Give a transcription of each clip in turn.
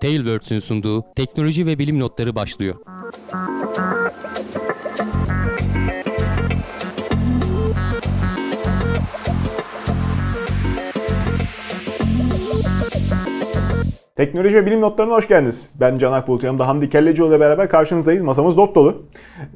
Tailwords'ün sunduğu teknoloji ve bilim notları başlıyor. Teknoloji ve bilim notlarına hoş geldiniz. Ben Can Akbulut, yanımda Hamdi Kellecioğlu ile beraber karşınızdayız. Masamız dop dolu.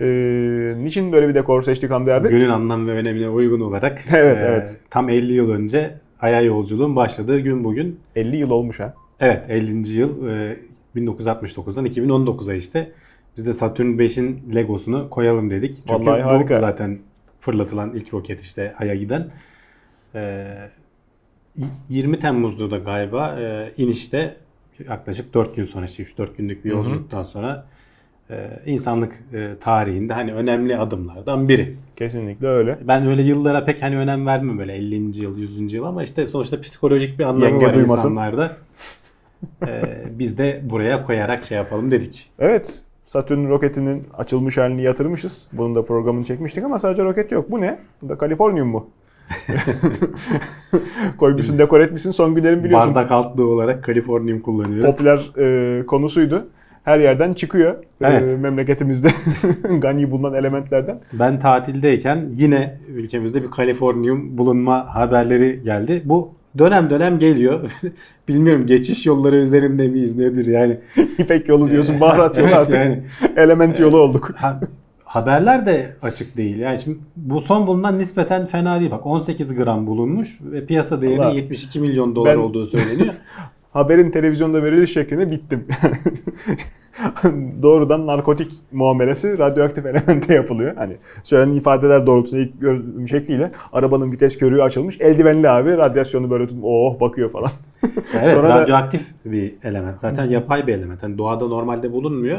Ee, niçin böyle bir dekor seçtik Hamdi abi? Günün anlam ve önemine uygun olarak Evet, e, evet. tam 50 yıl önce Ay'a yolculuğun başladığı gün bugün. 50 yıl olmuş ha. Evet 50. yıl e, 1969'dan 2019'a işte biz de Saturn 5'in Legosunu koyalım dedik. Çünkü Vallahi bu harika. zaten fırlatılan ilk roket işte Ay'a giden. E, 20 Temmuz'da da galiba e, inişte yaklaşık 4 gün sonra işte 3-4 günlük bir yolculuktan sonra e, insanlık e, tarihinde hani önemli adımlardan biri. Kesinlikle öyle. Ben öyle yıllara pek hani önem vermem böyle 50. yıl, 100. yıl ama işte sonuçta psikolojik bir anlamı Yenge var duymasın. insanlarda. Ee, biz de buraya koyarak şey yapalım dedik. Evet, Satürn roketinin açılmış halini yatırmışız. Bunun da programını çekmiştik ama sadece roket yok. Bu ne? Bu da Kaliforniyum mu? Koymuşsun, dekor etmişsin. Son günlerin biliyorsun Bardak altlığı olarak Kaliforniyum kullanıyoruz. popüler e, konusuydu. Her yerden çıkıyor e, Evet. memleketimizde gani bulunan elementlerden. Ben tatildeyken yine ülkemizde bir Kaliforniyum bulunma haberleri geldi. Bu dönem dönem geliyor. Bilmiyorum geçiş yolları üzerinde miyiz nedir yani. İpek yolu diyorsun, baharat yolu artık. yani. Element yolu olduk. Ha- haberler de açık değil. Yani şimdi bu son bulunan nispeten fena değil. Bak 18 gram bulunmuş ve piyasa değeri Allah. 72 milyon dolar Ben- olduğu söyleniyor. Haberin televizyonda veriliş şekline bittim. Doğrudan narkotik muamelesi radyoaktif elemente yapılıyor. Hani söylenen ifadeler doğrultusunda ilk gördüğüm şekliyle arabanın vites körüğü açılmış. Eldivenli abi radyasyonu böyle tutup oh bakıyor falan. Evet, Sonra da- radyoaktif bir element. Zaten yapay bir element. Hani doğada normalde bulunmuyor.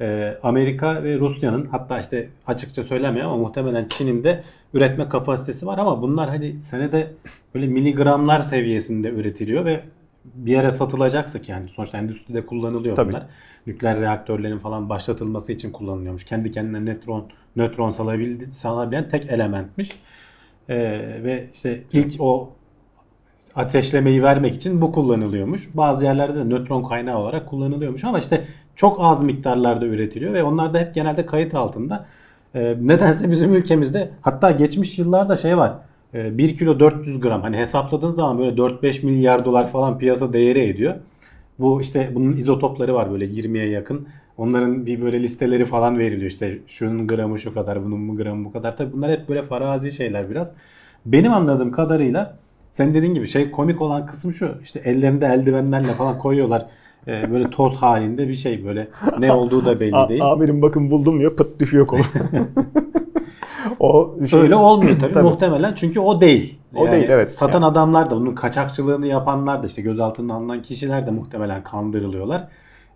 Ee, Amerika ve Rusya'nın hatta işte açıkça söylemiyor ama muhtemelen Çin'in de üretme kapasitesi var ama bunlar hani senede böyle miligramlar seviyesinde üretiliyor ve bir yere satılacaksa ki yani sonuçta endüstride kullanılıyor Tabii. bunlar. Nükleer reaktörlerin falan başlatılması için kullanılıyormuş. Kendi kendine nötron nötron salabildi, salabilen tek elementmiş. Ee, ve işte ilk o ateşlemeyi vermek için bu kullanılıyormuş. Bazı yerlerde de nötron kaynağı olarak kullanılıyormuş ama işte çok az miktarlarda üretiliyor ve onlar da hep genelde kayıt altında. Ee, nedense bizim ülkemizde hatta geçmiş yıllarda şey var. 1 kilo 400 gram hani hesapladığın zaman böyle 4-5 milyar dolar falan piyasa değeri ediyor. Bu işte bunun izotopları var böyle 20'ye yakın. Onların bir böyle listeleri falan veriliyor işte şunun gramı şu kadar bunun bu gramı bu kadar. Tabii bunlar hep böyle farazi şeyler biraz. Benim anladığım kadarıyla sen dediğin gibi şey komik olan kısım şu işte ellerinde eldivenlerle falan koyuyorlar. Ee, böyle toz halinde bir şey böyle ne olduğu da belli A- değil. amirim bakın buldum diyor pıt düşüyor kolu. o şey, Öyle olmuyor tabii, Tabii. muhtemelen çünkü o değil. O değil, evet. Satan Yani. adamlar da bunun kaçakçılığını yapanlar da işte gözaltına alınan kişiler de muhtemelen kandırılıyorlar.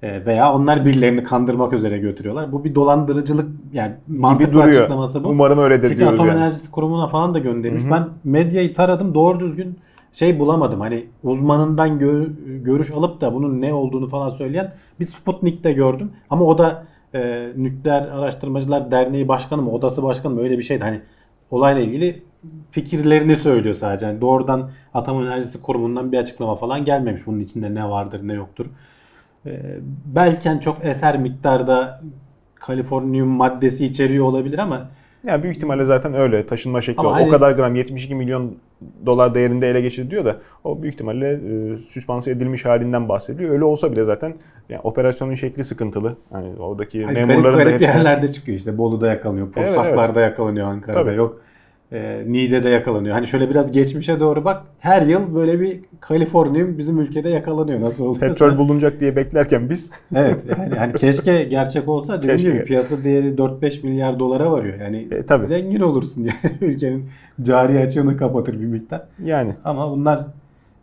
Ee, veya onlar birilerini kandırmak üzere götürüyorlar. Bu bir dolandırıcılık yani gibi mantıklı duruyor. açıklaması bu. Umarım öyledir Çünkü diyoruz Atom yani. Enerjisi Kurumu'na falan da göndermiş. Hı hı. Ben medyayı taradım doğru düzgün şey bulamadım. Hani uzmanından gör- görüş alıp da bunun ne olduğunu falan söyleyen bir Sputnik'te gördüm. Ama o da e, Nükleer Araştırmacılar Derneği Başkanı mı, Odası Başkanı mı öyle bir şeydi. Hani olayla ilgili fikirlerini söylüyor sadece. Yani doğrudan Atom Enerjisi Kurumu'ndan bir açıklama falan gelmemiş. Bunun içinde ne vardır ne yoktur. E, belki hani çok eser miktarda Kaliforniyum maddesi içeriyor olabilir ama Yani büyük ihtimalle zaten öyle taşınma şekli. Ama o hani- kadar gram 72 milyon dolar değerinde ele geçirdi diyor da o büyük ihtimalle e, süspanse edilmiş halinden bahsediyor. Öyle olsa bile zaten yani operasyonun şekli sıkıntılı. Yani oradaki Hani memurların garip da garip hepsine- yerlerde çıkıyor işte Bolu'da yakalanıyor, Evet, Pursaklar'da yakalanıyor Ankara'da Tabii. yok. E, Niğde'de yakalanıyor. Hani şöyle biraz geçmişe doğru bak. Her yıl böyle bir Kaliforniyum bizim ülkede yakalanıyor. Nasıl oluyorsa. petrol bulunacak diye beklerken biz Evet. Yani, hani keşke gerçek olsa dediğim Keşke. gibi piyasa değeri 4-5 milyar dolara varıyor. Yani E, tabii. zengin olursun yani ülkenin cari açığını kapatır bir miktar. yani Ama bunlar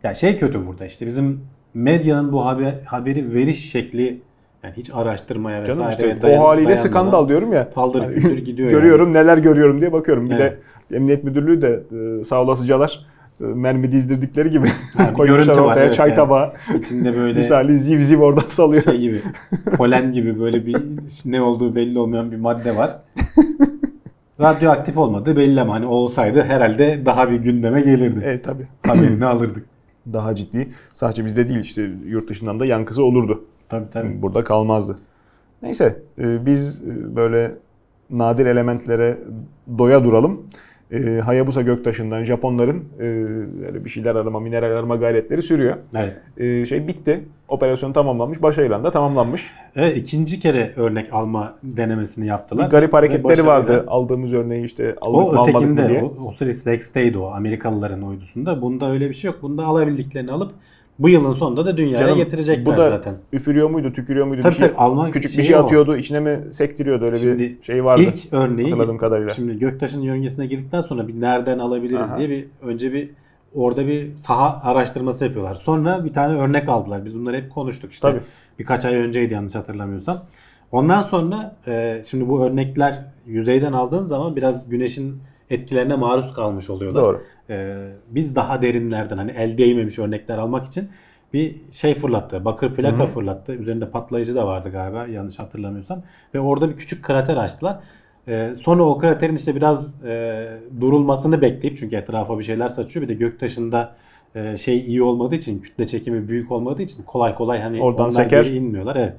ya şey kötü burada işte bizim medyanın bu haber, haberi veriş şekli yani hiç araştırmaya canım işte dayan- o haliyle skandal diyorum ya. Paldır Hani gidiyor görüyorum neler görüyorum diye bakıyorum. Bir Evet. de Emniyet Müdürlüğü de e, sağ olasıcalar e, mermi dizdirdikleri gibi bir koymuşlar görüntü var, ortaya evet çay yani. tabağı. İçinde böyle Misali ziv ziv oradan salıyor. şey gibi polen gibi böyle bir ne olduğu belli olmayan bir madde var. Radyoaktif olmadı belli ama hani olsaydı herhalde daha bir gündeme gelirdi. Evet tabii. Haberini alırdık. Daha ciddi. Sadece bizde değil işte yurt dışından da yankısı olurdu. Tabii tabii. burada kalmazdı. Neyse e, biz e, böyle nadir elementlere doya duralım. E, Hayabusa göktaşından Japonların e, böyle bir şeyler arama, mineral arama gayretleri sürüyor. Evet. E, şey bitti. Operasyon tamamlanmış. Başarıyla da tamamlanmış. Evet ikinci kere örnek alma denemesini yaptılar. Bir garip hareketleri vardı. Aldığımız örneği işte aldık O mı almadık mı ötekinde diye. o Osiris Rex'teydi o Amerikalıların uydusunda. Bunda öyle bir şey yok. Bunda alabildiklerini alıp bu yılın sonunda da dünyaya Canım, getirecekler bu da zaten. üfürüyor muydu, tükürüyor muydu? Tabii bir şey, tabii, alma küçük bir şey o. atıyordu, içine mi sektiriyordu öyle bir Şimdi şey vardı. İlk örneği hatırladığım kadarıyla. Şimdi Göktaş'ın yörüngesine girdikten sonra bir nereden alabiliriz Aha. diye bir önce bir orada bir saha araştırması yapıyorlar. Sonra bir tane örnek aldılar. Biz bunları hep konuştuk işte. Tabii. Birkaç ay önceydi yanlış hatırlamıyorsam. Ondan sonra e, şimdi bu örnekler yüzeyden aldığın zaman biraz güneşin etkilerine maruz kalmış oluyorlar. Doğru. E, biz daha derinlerden hani el değmemiş örnekler almak için bir şey fırlattı. Bakır plaka fırlattı. Üzerinde patlayıcı da vardı galiba yanlış hatırlamıyorsam. Ve orada bir küçük krater açtılar. E, sonra o kraterin işte biraz e, durulmasını bekleyip çünkü etrafa bir şeyler saçıyor. Bir de göktaşında e, şey iyi olmadığı için kütle çekimi büyük olmadığı için kolay kolay hani Oradan onlar seker. geri inmiyorlar. Evet.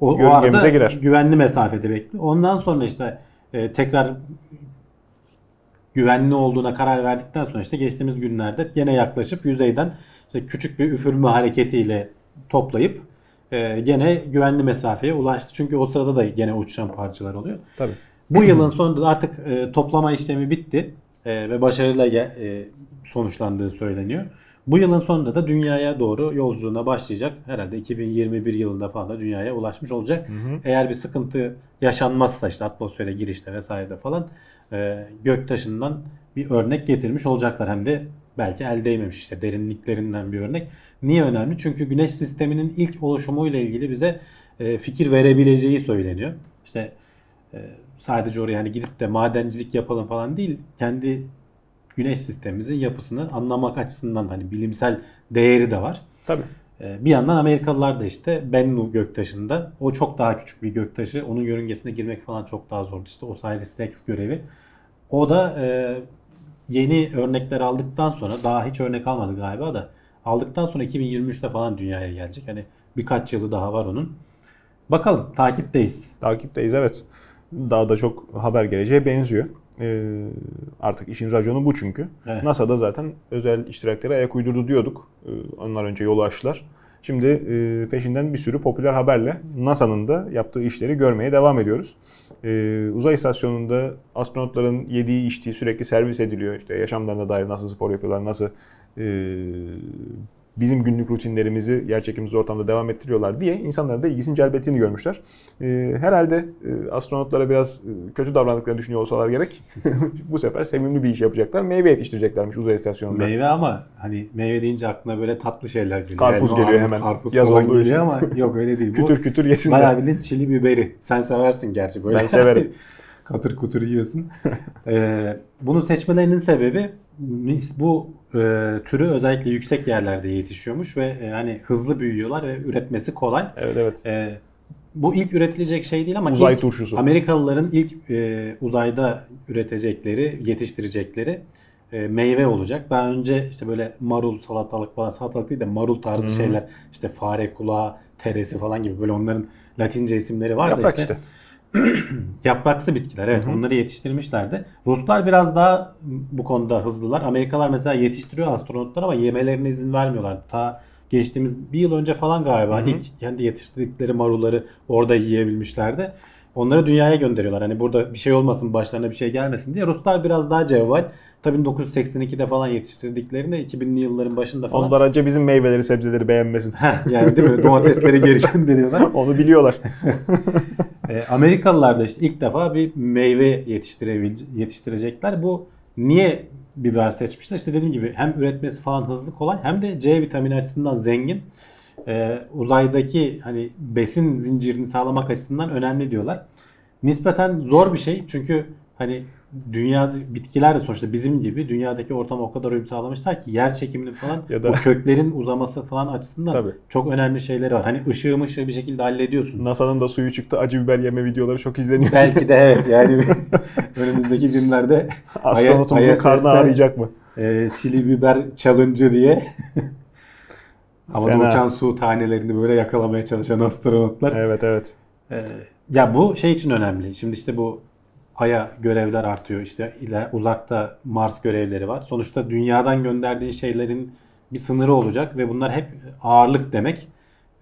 O, o arada girer. güvenli mesafede bekliyor. Ondan sonra işte e, tekrar güvenli olduğuna karar verdikten sonra işte geçtiğimiz günlerde gene yaklaşıp yüzeyden işte küçük bir üfürme hareketiyle toplayıp e, gene güvenli mesafeye ulaştı. Çünkü o sırada da gene uçuşan parçalar oluyor. Tabii. Bu yılın sonunda da artık e, toplama işlemi bitti e, ve başarıyla e, sonuçlandığı söyleniyor. Bu yılın sonunda da dünyaya doğru yolculuğuna başlayacak. Herhalde 2021 yılında falan da dünyaya ulaşmış olacak. Eğer bir sıkıntı yaşanmazsa işte atmosfere girişte vesairede falan e, göktaşından bir örnek getirmiş olacaklar. Hem de belki el değmemiş işte derinliklerinden bir örnek. Niye önemli? Çünkü güneş sisteminin ilk oluşumuyla ilgili bize e, fikir verebileceği söyleniyor. İşte e, sadece oraya hani gidip de madencilik yapalım falan değil. Kendi güneş sistemimizin yapısını anlamak açısından hani bilimsel değeri de var. Tabii. Ee, Bir yandan Amerikalılar da işte Bennu göktaşında o çok daha küçük bir göktaşı. Onun yörüngesine girmek falan çok daha zordu. İşte Osiris Rex görevi. O da e, yeni örnekler aldıktan sonra daha hiç örnek almadı galiba da aldıktan sonra 2023'te falan dünyaya gelecek. Hani birkaç yılı daha var onun. Bakalım takipteyiz. Takipteyiz evet. Daha da çok haber geleceğe benziyor. Ee, artık işin raconu bu çünkü. Evet. NASA da zaten özel iştiraklere ayak uydurdu diyorduk. Ee, onlar önce yolu açtılar. Şimdi e, peşinden bir sürü popüler haberle NASA'nın da yaptığı işleri görmeye devam ediyoruz. Ee, uzay istasyonunda astronotların yediği içtiği sürekli servis ediliyor. İşte yaşamlarına dair nasıl spor yapıyorlar, nasıl e, bizim günlük rutinlerimizi yerçekimsiz ortamda devam ettiriyorlar diye insanların da ilgisini celbettiğini görmüşler. Ee, herhalde e, astronotlara biraz e, kötü davrandıklarını düşünüyor olsalar gerek bu sefer sevimli bir iş yapacaklar. Meyve yetiştireceklermiş uzay istasyonunda. Meyve ama hani meyve deyince aklına böyle tatlı şeyler geliyor. Karpuz o geliyor hemen. Karpuz Yaz falan geliyor için. ama yok öyle değil. Bu kütür kütür yesinler. Bayağı bildiğin çili biberi. Sen seversin gerçi böyle. Ben severim. Katır kutur yiyorsun. ee, bunu seçmelerinin sebebi bu e, türü özellikle yüksek yerlerde yetişiyormuş ve e, hani hızlı büyüyorlar ve üretmesi kolay. Evet evet. E, bu ilk üretilecek şey değil ama Uzay ilk turşusu. Amerikalıların ilk e, uzayda üretecekleri, yetiştirecekleri e, meyve olacak. Daha önce işte böyle marul, salatalık falan, salatalık değil de marul tarzı şeyler, işte fare kulağı, teresi falan gibi böyle onların Latince isimleri var da Yaprak işte. işte. Yapraksı bitkiler evet onları yetiştirmişlerdi. Ruslar biraz daha bu konuda hızlılar. Amerikalılar mesela yetiştiriyor astronotlar ama yemelerine izin vermiyorlar. Ta geçtiğimiz bir yıl önce falan galiba ilk kendi yetiştirdikleri marulları orada yiyebilmişlerdi. Onları dünyaya gönderiyorlar. Hani burada bir şey olmasın, başlarına bir şey gelmesin diye. Ruslar biraz daha cevval. Tabii 1982'de falan yetiştirdiklerinde 2000'li yılların başında falan. Onlar önce bizim meyveleri, sebzeleri beğenmesin. Yani değil mi? Domatesleri geri gönderiyorlar. Onu biliyorlar. E, Amerikalılar da işte ilk defa bir meyve yetiştirecekler. Bu niye biber seçmişler? İşte dediğim gibi hem üretmesi falan hızlı kolay hem de C vitamini açısından zengin. E, uzaydaki hani besin zincirini sağlamak açısından önemli diyorlar. Nispeten zor bir şey çünkü hani dünya bitkiler de sonuçta bizim gibi dünyadaki ortama o kadar uyum sağlamışlar ki yer çekimini falan Ya da- bu köklerin uzaması falan açısından Tabii. çok önemli şeyleri var. Hani ışığı mışığı bir şekilde hallediyorsun. NASA'nın da suyu çıktı. Acı biber yeme videoları çok izleniyor. Belki de evet yani önümüzdeki günlerde Astronotumuzun karnı ağrıyacak mı? e, çili biber challenge diye Havada Fena. uçan su tanelerini böyle yakalamaya çalışan astronotlar. Evet evet. Ee, ya bu şey için önemli. Şimdi işte bu Ay'a görevler artıyor. İşte iler, uzakta Mars görevleri var. Sonuçta dünyadan gönderdiğin şeylerin bir sınırı olacak ve bunlar hep ağırlık demek.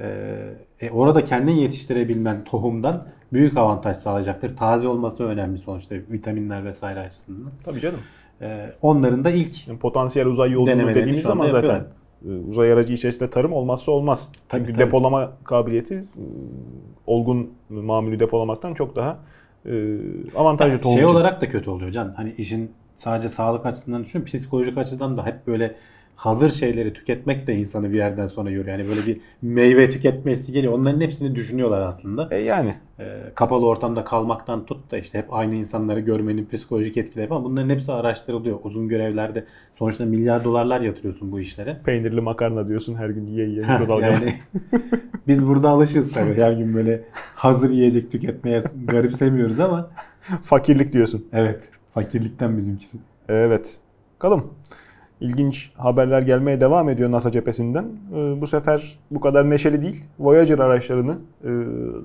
Ee, e, orada kendin yetiştirebilmen tohumdan büyük avantaj sağlayacaktır. Taze olması önemli sonuçta vitaminler vesaire açısından. Tabii canım. Ee, onların da ilk Yani potansiyel uzay yolculuğu dediğimiz zaman zaten e, uzay aracı içerisinde tarım olmazsa olmaz. Tabii, Çünkü tabii. depolama kabiliyeti e, olgun mamülü depolamaktan çok daha e, avantajlı tohum şey için. olarak da kötü oluyor can. Hani işin sadece sağlık açısından düşün, psikolojik açıdan da hep böyle hazır şeyleri tüketmek de insanı bir yerden sonra yoruyor. Yani böyle bir meyve tüketmesi geliyor. Onların hepsini düşünüyorlar aslında. E yani Ee, kapalı ortamda kalmaktan tut da işte hep aynı insanları görmenin psikolojik etkileri falan bunların hepsi araştırılıyor. Uzun görevlerde sonuçta milyar dolarlar yatırıyorsun bu işlere. peynirli makarna diyorsun her gün yiye yiye. Heh, mikrodalgada. yani biz burada alışız tabii. Her gün böyle hazır yiyecek tüketmeye garipsemiyoruz ama Fakirlik diyorsun. evet fakirlikten bizimkisi. Evet. Bakalım. İlginç haberler gelmeye devam ediyor NASA cephesinden. Ee, bu sefer bu kadar neşeli değil. Voyager araçlarını e,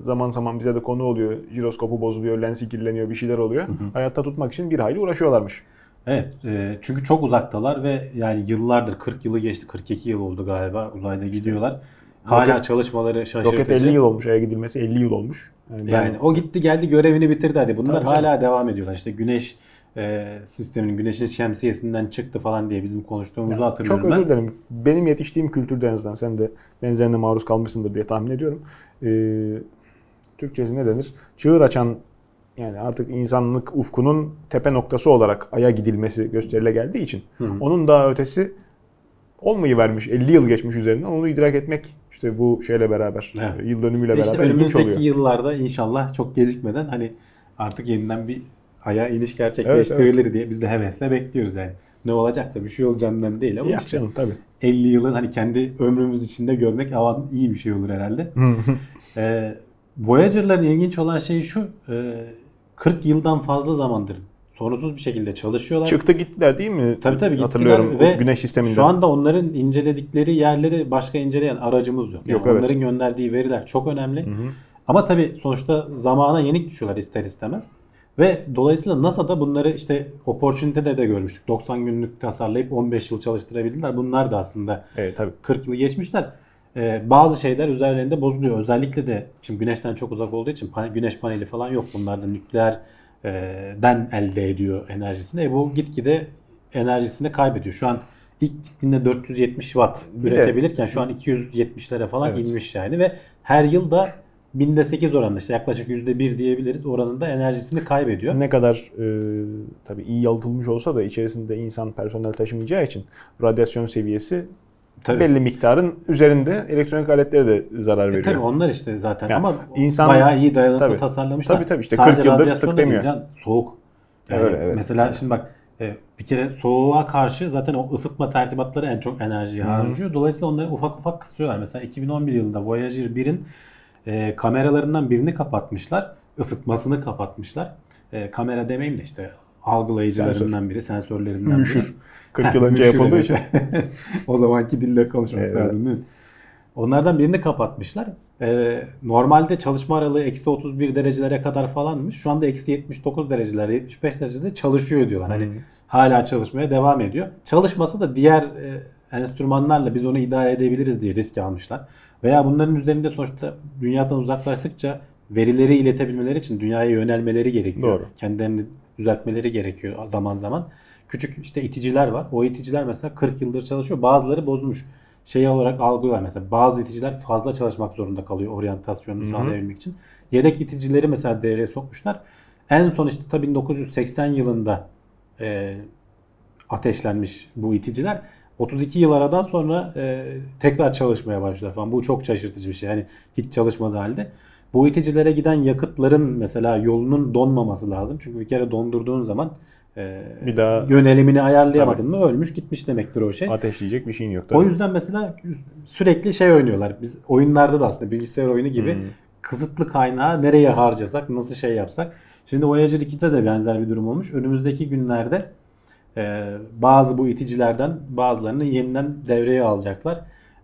zaman zaman bize de konu oluyor. Jiroskopu bozuluyor, lensi kirleniyor, bir şeyler oluyor. Hayatta tutmak için bir hayli uğraşıyorlarmış. Evet e, çünkü çok uzaktalar ve yani yıllardır 40 yılı geçti 42 yıl oldu galiba uzayda gidiyorlar. Hala Roket- çalışmaları şaşırtıcı. Roket 50 yıl olmuş, Ay'a gidilmesi 50 yıl olmuş. Yani ben- Yani o gitti geldi görevini bitirdi hadi. Bunlar hala devam ediyorlar. İşte güneş e, sisteminin güneşin şemsiyesinden çıktı falan diye bizim konuştuğumuzu hatırlıyorum Çok özür dilerim. Benim yetiştiğim kültürde en azından sen de benzerine maruz kalmışsındır diye tahmin ediyorum. Ee, Türkçesi ne denir? Çığır açan yani artık insanlık ufkunun tepe noktası olarak Ay'a gidilmesi gösterile geldiği için Hı hı. onun daha ötesi olmayı vermiş 50 yıl geçmiş üzerinden onu idrak etmek işte bu şeyle beraber Evet. yıl dönümüyle işte beraber ilginç önümüzdeki oluyor. yıllarda inşallah çok gecikmeden hani artık yeniden bir aya iniş gerçekleştirilir diye biz de hevesle bekliyoruz yani. Ne olacaksa bir şey olacağından değil ama Ya işte canım tabii. 50 yılın hani kendi ömrümüz içinde görmek avan iyi bir şey olur herhalde. Ee, Voyager'ların ilginç olan şey şu. e, 40 yıldan fazla zamandır sorunsuz bir şekilde çalışıyorlar. Çıktı gittiler değil mi? Tabii tabii Hatırlıyorum ve güneş sisteminden. Şu anda onların inceledikleri yerleri başka inceleyen aracımız yok. Yani Yok, evet. onların gönderdiği veriler çok önemli. Hı hı. Ama tabii sonuçta zamana yenik düşüyorlar ister istemez. Ve dolayısıyla NASA da bunları işte Opportunity'de de görmüştük. 90 günlük tasarlayıp 15 yıl çalıştırabildiler. Bunlar da aslında Evet tabii. 40 yılı geçmişler. Ee, bazı şeyler üzerlerinde bozuluyor. Özellikle de şimdi güneşten çok uzak olduğu için güneş paneli falan yok. Bunlar da nükleer e, den elde ediyor enerjisini. E, bu gitgide enerjisini kaybediyor. Şu an ilk gittiğinde 470 watt üretebilirken şu an 270'lere falan Evet. inmiş yani ve her yıl da binde 8 oranında işte yaklaşık %1 diyebiliriz oranında enerjisini kaybediyor. Ne kadar e, tabii iyi yalıtılmış olsa da içerisinde insan personel taşımayacağı için radyasyon seviyesi Tabii. belli miktarın üzerinde elektronik aletlere de zarar E veriyor. tabii onlar işte zaten Yani ama insan- bayağı iyi dayanıklı Tabii. tasarlamışlar. Tabii, tabii. İşte Sadece 40 yıldır tık demiyor. can, soğuk. Yani Öyle, evet. Mesela şimdi bak e, bir kere soğuğa karşı zaten o ısıtma tertibatları en çok enerjiyi harcıyor. Dolayısıyla onları ufak ufak kısıyorlar. Mesela 2011 yılında Voyager 1'in e, kameralarından birini kapatmışlar. Isıtmasını kapatmışlar. E, kamera demeyeyim de işte algılayıcılarından biri, sensörlerinden biri. Müşür. 40 yıl önce yapıldığı için. o zamanki dille konuşmak Evet. lazım değil mi? Onlardan birini kapatmışlar. Ee, normalde çalışma aralığı eksi 31 derecelere kadar falanmış. Şu anda eksi 79 dereceler, 75 derecede çalışıyor diyorlar. Hani Hmm. hala çalışmaya devam ediyor. Çalışması da diğer e, enstrümanlarla biz onu idare edebiliriz diye risk almışlar. Veya bunların üzerinde sonuçta dünyadan uzaklaştıkça verileri iletebilmeleri için dünyaya yönelmeleri gerekiyor. Doğru. Kendilerini düzeltmeleri gerekiyor zaman zaman. Küçük işte iticiler var. O iticiler mesela 40 yıldır çalışıyor. Bazıları bozmuş. Şey olarak algılıyorlar mesela. Bazı iticiler fazla çalışmak zorunda kalıyor oryantasyonunu sağlayabilmek için. Yedek iticileri mesela devreye sokmuşlar. En son işte tabii 1980 yılında e, ateşlenmiş bu iticiler. 32 yıl aradan sonra e, tekrar çalışmaya başlıyorlar falan. Bu çok şaşırtıcı bir şey. Yani hiç çalışmadığı halde. Bu iticilere giden yakıtların mesela yolunun donmaması lazım. Çünkü bir kere dondurduğun zaman e, Bir daha- yönelimini ayarlayamadın mı ölmüş gitmiş demektir o şey. Ateşleyecek bir şeyin yok tabii. O yüzden mesela sürekli şey oynuyorlar. Biz oyunlarda da aslında bilgisayar oyunu gibi Hmm. kısıtlı kaynağı nereye harcasak, nasıl şey yapsak. Şimdi Voyager 2'de de benzer bir durum olmuş. Önümüzdeki günlerde e, bazı bu iticilerden bazılarını yeniden devreye alacaklar.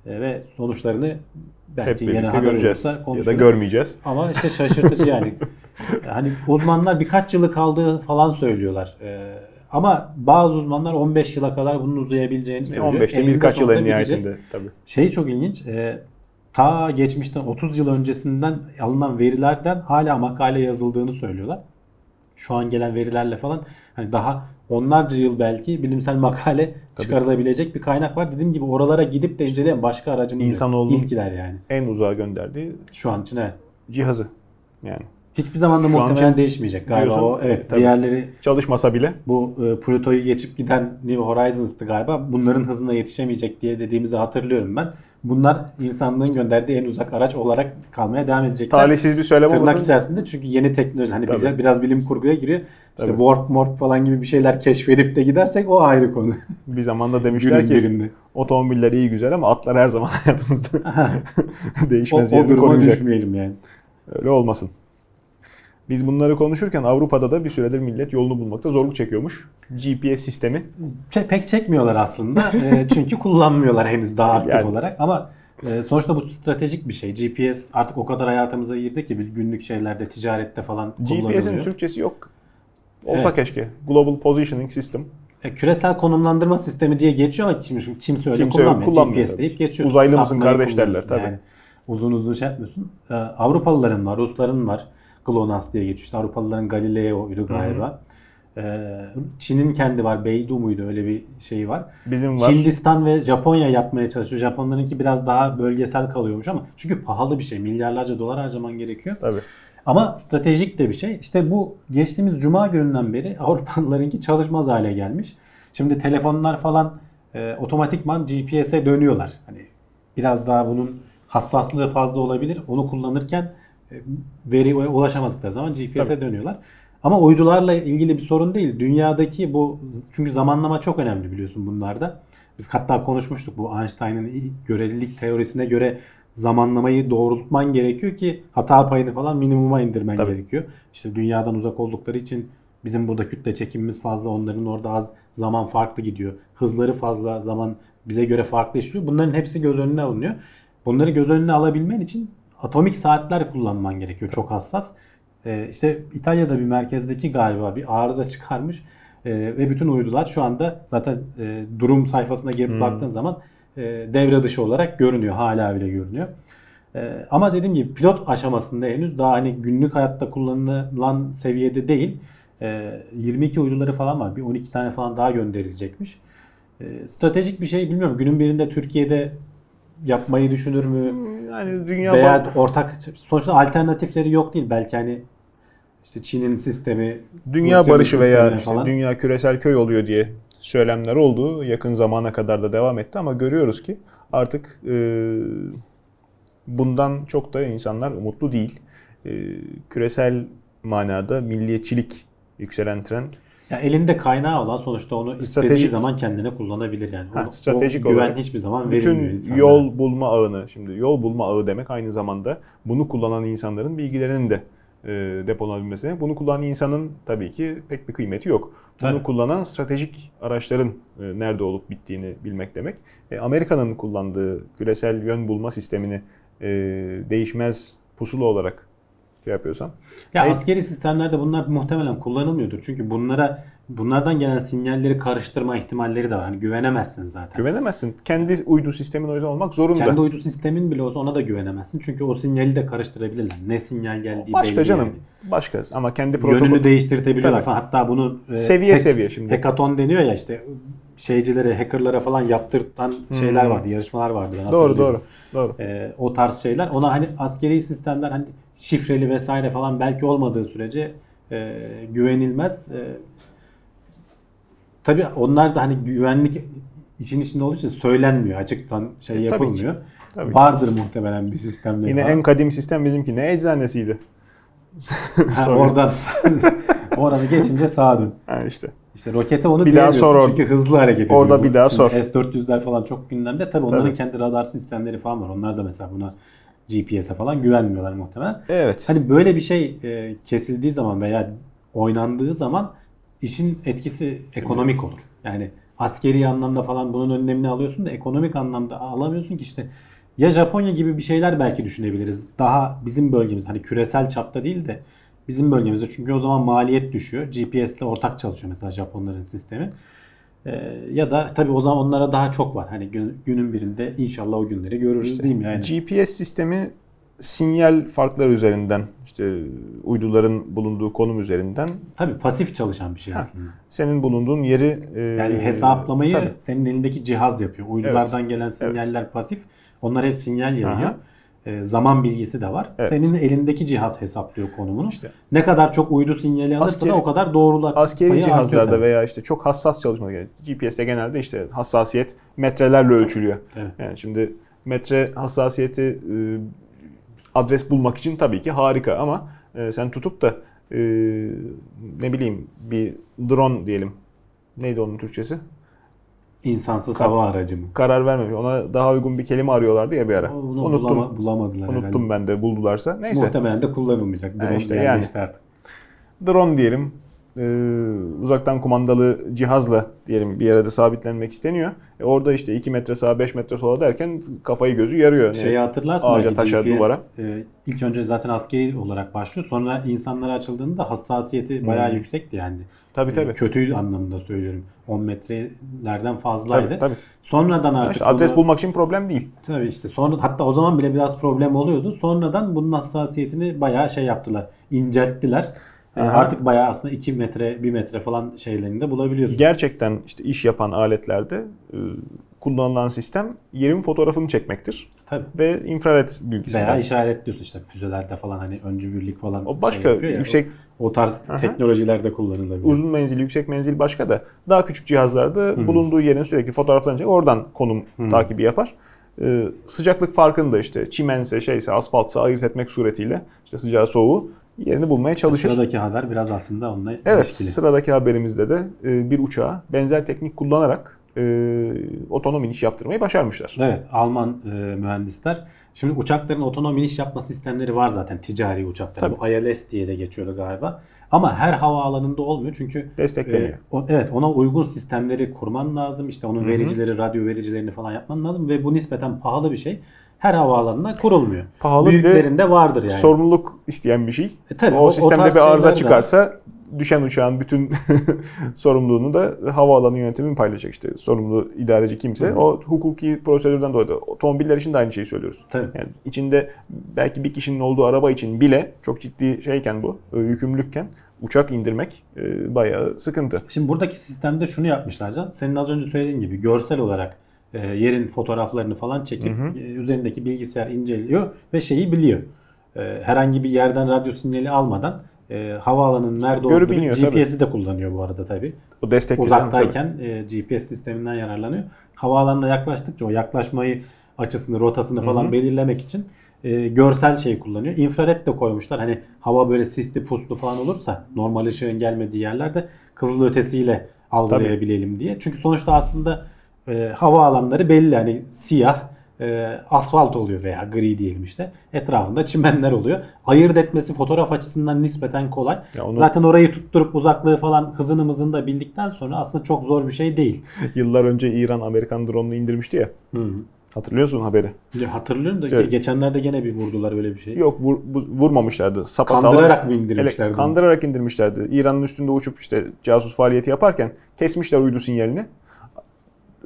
E, ve sonuçlarını belki Hep birlikte haber göreceğiz. Ya da görmeyeceğiz. Ama işte şaşırtıcı yani. hani uzmanlar birkaç yılı kaldığı falan söylüyorlar. Ee, ama bazı uzmanlar 15 yıla kadar bunun uzayabileceğini söylüyor. 15'te Eninde birkaç yıl en nihayetinde tabii. Şey çok ilginç. e, ta geçmişten 30 yıl öncesinden alınan verilerden hala makale yazıldığını söylüyorlar. Şu an gelen verilerle falan hani daha onlarca yıl belki bilimsel makale çıkarılabilecek bir kaynak var. Dediğim gibi oralara gidip de inceleyen başka aracımız yok. İnsanoğlunun- İlkiler yani. En uzağa gönderdiği Şu an için evet. cihazı. Yani Hiçbir zaman da Şu an muhtemelen için değişmeyecek galiba diyorsun, o. Evet. tabii. Diğerleri çalışmasa bile bu e, Pluto'yu geçip giden New Horizons'tı galiba. Bunların hızına yetişemeyecek diye dediğimizi hatırlıyorum ben. Bunlar insanlığın gönderdiği en uzak araç olarak kalmaya devam edecekler. talihsiz bir söylem Tırnak olmasın. içerisinde çünkü yeni teknoloji hani Tabii. bize biraz bilim kurguya giriyor. İşte Tabii. warp morp falan gibi bir şeyler keşfedip de gidersek o ayrı konu. Bir zamanda demişler ki birinde. otomobiller iyi güzel ama atlar her zaman hayatımızda o, değişmez o yerini duruma koruyacak. düşmeyelim yani. Öyle olmasın. Biz bunları konuşurken Avrupa'da da bir süredir millet yolunu bulmakta zorluk çekiyormuş. GPS sistemi. Pek çekmiyorlar aslında. Çünkü kullanmıyorlar henüz daha aktif Yani. olarak ama sonuçta bu stratejik bir şey. GPS artık o kadar hayatımıza girdi ki biz günlük şeylerde, ticarette falan GPS'in kullanılıyor. Türkçesi yok. Olsa Evet. keşke. Global Positioning System. E, küresel konumlandırma sistemi diye geçiyor ama kim, kimse öyle Kimse öyle kullanmıyor. kullanmıyor GPS deyip geçiyorsun. Uzaylı mısın kardeş derler, tabii. Yani uzun uzun şey yapmıyorsun. Avrupalıların var, Rusların var. GLONASS diye geçiyor. İşte Avrupalıların Galileo'ydu galiba. E, Çin'in kendi var. Beidou muydu öyle bir şeyi var. Bizim var. Hindistan ve Japonya yapmaya çalışıyor. Japonlarınki biraz daha bölgesel kalıyormuş ama çünkü pahalı bir şey. Milyarlarca dolar harcaman gerekiyor. Tabii. Ama stratejik de bir şey. İşte bu geçtiğimiz cuma gününden beri Avrupalılarınki çalışmaz hale gelmiş. Şimdi telefonlar falan e, otomatikman GPS'e dönüyorlar. Hani biraz daha bunun hassaslığı fazla olabilir. Onu kullanırken e, veriye ulaşamadıkları zaman GPS'e dönüyorlar. Ama uydularla ilgili bir sorun değil. Dünyadaki bu çünkü zamanlama çok önemli biliyorsun bunlarda. Biz hatta konuşmuştuk bu Einstein'ın görelilik teorisine göre zamanlamayı doğrultman gerekiyor ki hata payını falan minimuma indirmen Tabii. gerekiyor. İşte dünyadan uzak oldukları için bizim burada kütle çekimimiz fazla, onların orada az zaman farklı gidiyor. Hızları fazla, zaman bize göre farklı işliyor. Bunların hepsi göz önüne alınıyor. Bunları göz önüne alabilmen için atomik saatler kullanman gerekiyor. Çok hassas. Ee, işte İtalya'da bir merkezdeki galiba bir arıza çıkarmış. Ee, ve bütün uydular şu anda zaten e, durum sayfasına girip Hmm. baktığın zaman e, devre dışı olarak görünüyor. Hala öyle görünüyor. Ee, ama dediğim gibi pilot aşamasında henüz daha hani günlük hayatta kullanılan seviyede değil. Ee, 22 uyduları falan var. Bir 12 tane falan daha gönderilecekmiş. Stratejik bir şey bilmiyorum. Günün birinde Türkiye'de yapmayı düşünür mü? Yani dünya Veya ba- ortak sonuçta alternatifleri yok değil. Belki hani işte Çin'in sistemi, dünya Rusya'nın barışı veya işte falan. dünya küresel köy oluyor diye söylemler oldu. Yakın zamana kadar da devam etti ama görüyoruz ki artık e, bundan çok da insanlar umutlu değil. E, küresel manada milliyetçilik yükselen trend. Ya elinde kaynağı olan sonuçta onu istediği Stratejik- zaman kendine kullanabilir yani. Ha, O- stratejik o güven olarak hiçbir zaman verilmiyor Bütün insanlara. yol bulma ağını, şimdi yol bulma ağı demek aynı zamanda bunu kullanan insanların bilgilerinin de e, depolanabilmesine. Bunu kullanan insanın tabii ki pek bir kıymeti yok. Bunu Tabii. kullanan stratejik araçların e, nerede olup bittiğini bilmek demek. E, Amerika'nın kullandığı küresel yön bulma sistemini e, değişmez pusula olarak şey yapıyorsam. Ya Evet. askeri sistemlerde bunlar muhtemelen kullanılmıyordur. Çünkü bunlara bunlardan gelen sinyalleri karıştırma ihtimalleri de var. Hani güvenemezsin zaten. Güvenemezsin. Kendi uydu sistemin o yüzden olmak zorunda. Kendi uydu sistemin bile olsa ona da güvenemezsin. Çünkü o sinyali de karıştırabilirler. Ne sinyal geldiği Başka belli canım. yani. Başka ama kendi Yönünü protokol değiştirtebiliyorlar Tabii. falan. Hatta bunu e, Seviye seviye şimdi. Hackathon deniyor ya işte şeycilere, hackerlara falan yaptırtan şeyler vardı, yarışmalar vardı. Ben Hmm. doğru doğru. Doğru. E, o tarz şeyler. Ona hani askeri sistemler hani şifreli vesaire falan belki olmadığı sürece e, güvenilmez. E, tabii onlar da hani güvenlik için içinde olduğu için söylenmiyor. Açıktan şey E, tabii ki. yapılmıyor. Tabii ki. Vardır muhtemelen bir sistemleri Yine falan. en kadim sistem bizimki. Ne eczanesiydi? Ha, oradan oranı geçince sağa dön. Ha işte. İşte rokete onu Bir daha sor or- çünkü hızlı hareket ediyor. Orada bir daha Şimdi sor. S-400'ler falan çok gündemde. Tabii onların Tabii. kendi radar sistemleri falan var. Onlar da mesela buna GPS'e falan güvenmiyorlar muhtemelen. Evet. Hani böyle bir şey e, kesildiği zaman veya oynandığı zaman işin etkisi ekonomik olur. Yani askeri anlamda falan bunun önlemini alıyorsun da ekonomik anlamda alamıyorsun ki işte ya Japonya gibi bir şeyler belki düşünebiliriz. Daha bizim bölgemiz hani küresel çapta değil de bizim bölgemizde çünkü o zaman maliyet düşüyor. GPS ile ortak çalışıyor mesela Japonların sistemi. Ee, ya da tabii o zaman onlara daha çok var. Hani gün- günün birinde inşallah o günleri görürüz değil mi yani? GPS sistemi sinyal farkları üzerinden işte uyduların bulunduğu konum üzerinden Tabii pasif çalışan bir şey aslında. senin bulunduğun yeri e, Yani hesaplamayı tabii. senin elindeki cihaz yapıyor. Uydulardan gelen sinyaller pasif. Onlar hep sinyal yayıyor. Aha. Ee, zaman bilgisi de var. Evet. Senin elindeki cihaz hesaplıyor konumunu. İşte. Ne kadar çok uydu sinyali alırsa Askeri- da o kadar doğrular. askeri cihazlarda veya işte çok hassas çalışmalar gerekiyor. GPS'te genelde işte hassasiyet metrelerle ölçülüyor. Evet. Yani şimdi metre hassasiyeti e, adres bulmak için tabii ki harika ama e, sen tutup da e, ne bileyim bir drone diyelim. Neydi onun Türkçesi? İnsansız Kar- hava aracı mı? Karar vermemiş. Ona daha uygun bir kelime arıyorlardı ya bir ara. Onu Unuttum. bulama- bulamadılar Unuttum ben de buldularsa. herhalde. Neyse. Muhtemelen de kullanılmayacak. Drone işte yerleşti artık. drone diyelim. Ee, uzaktan kumandalı cihazla diyelim bir yere de sabitlenmek isteniyor. E orada işte 2 metre sağa 5 metre sola derken kafayı gözü yarıyor. Şeyi hatırlarsın ağaca, taşa, GPS, duvara. e, ilk önce zaten askeri olarak başlıyor. Sonra insanlara açıldığında hassasiyeti bayağı yüksekti yani. Hmm. Tabii tabii. E, Kötü anlamında söylüyorum. 10 metrelerden fazlaydı. Tabii tabii. Sonradan artık İşte adres bunu- bulmak için problem değil. Tabii işte sonra hatta o zaman bile biraz problem oluyordu. Sonradan bunun hassasiyetini bayağı şey yaptılar. incelttiler. E, Aha. Artık bayağı aslında 2 metre, 1 metre falan şeylerini de bulabiliyorsun. Gerçekten işte iş yapan aletlerde e, kullanılan sistem yerin fotoğrafını çekmektir. Tabii. Ve infrared bilgisinden. Veya işaretliyorsun işte füzelerde falan hani öncü birlik falan. o şey başka ya, yüksek o, o tarz Aha. teknolojilerde kullanılabilir. uzun menzil, yüksek menzil başka da daha küçük cihazlarda bulunduğu yerin sürekli fotoğraflanacak. Oradan konum takibi yapar. Ee, sıcaklık farkını da işte çimense, şeyse, asfaltsa ayırt etmek suretiyle işte sıcağı soğuğu yerini bulmaya çalışır. Sıradaki haber biraz aslında onunla Evet, ilişkili. sıradaki haberimizde de e, bir uçağa benzer teknik kullanarak e, otonom iniş yaptırmayı başarmışlar. Evet, Alman e, mühendisler. Şimdi uçakların otonom iniş yapma sistemleri var zaten ticari uçaklar. Bu ILS diye de geçiyordu galiba. Ama her havaalanında olmuyor çünkü e, o- evet ona uygun sistemleri kurman lazım. İşte onun vericileri, radyo vericilerini falan yapman lazım ve bu nispeten pahalı bir şey. Her havaalanına kurulmuyor. Pahalı bir de Büyüklerinde vardır yani. Sorumluluk isteyen bir şey. E tabii, o, o- o sistemde tarz bir arıza çıkarsa düşen uçağın bütün sorumluluğunu da havaalanı yönetimi mi paylaşacak işte sorumlu idareci kimse. O hukuki prosedürden dolayı da otomobiller için de aynı şeyi söylüyoruz. Tabii. Yani içinde belki bir kişinin olduğu araba için bile çok ciddi şeyken bu, e, yükümlülükken uçak indirmek e, bayağı sıkıntı. Şimdi buradaki sistemde şunu yapmışlar Can. Senin az önce söylediğin gibi görsel olarak e, yerin fotoğraflarını falan çekip e, üzerindeki bilgisayar inceliyor ve şeyi biliyor. E, herhangi bir yerden radyo sinyali almadan e, havaalanının nerede Görüp olduğunu GPS'i de kullanıyor bu arada tabii. O tabii. Uzaktayken e, GPS sisteminden yararlanıyor. Havaalanına yaklaştıkça o yaklaşmayı açısını, rotasını falan belirlemek için e, görsel şey kullanıyor. İnfrared de koymuşlar. Hani hava böyle sisli puslu falan olursa normal ışığın gelmediği yerlerde kızıl ötesiyle algılayabilelim diye. Çünkü sonuçta aslında e, hava alanları belli. Hani siyah e, asfalt oluyor veya gri diyelim işte. Etrafında çimenler oluyor. Ayırt etmesi fotoğraf açısından nispeten kolay. Onu- Zaten orayı tutturup uzaklığı falan hızını mızını da bildikten sonra aslında çok zor bir şey değil. Yıllar önce İran Amerikan drone'unu indirmişti ya. Hatırlıyorsun haberi. Ya Hatırlıyorum da Evet. geçenlerde gene bir vurdular öyle bir şey. Yok vur, vurmamışlardı. Sapasağlam- Kandırarak mı indirmişlerdi Ele- kandırarak indirmişlerdi. İran'ın üstünde uçup işte casus faaliyeti yaparken kesmişler uydu sinyalini.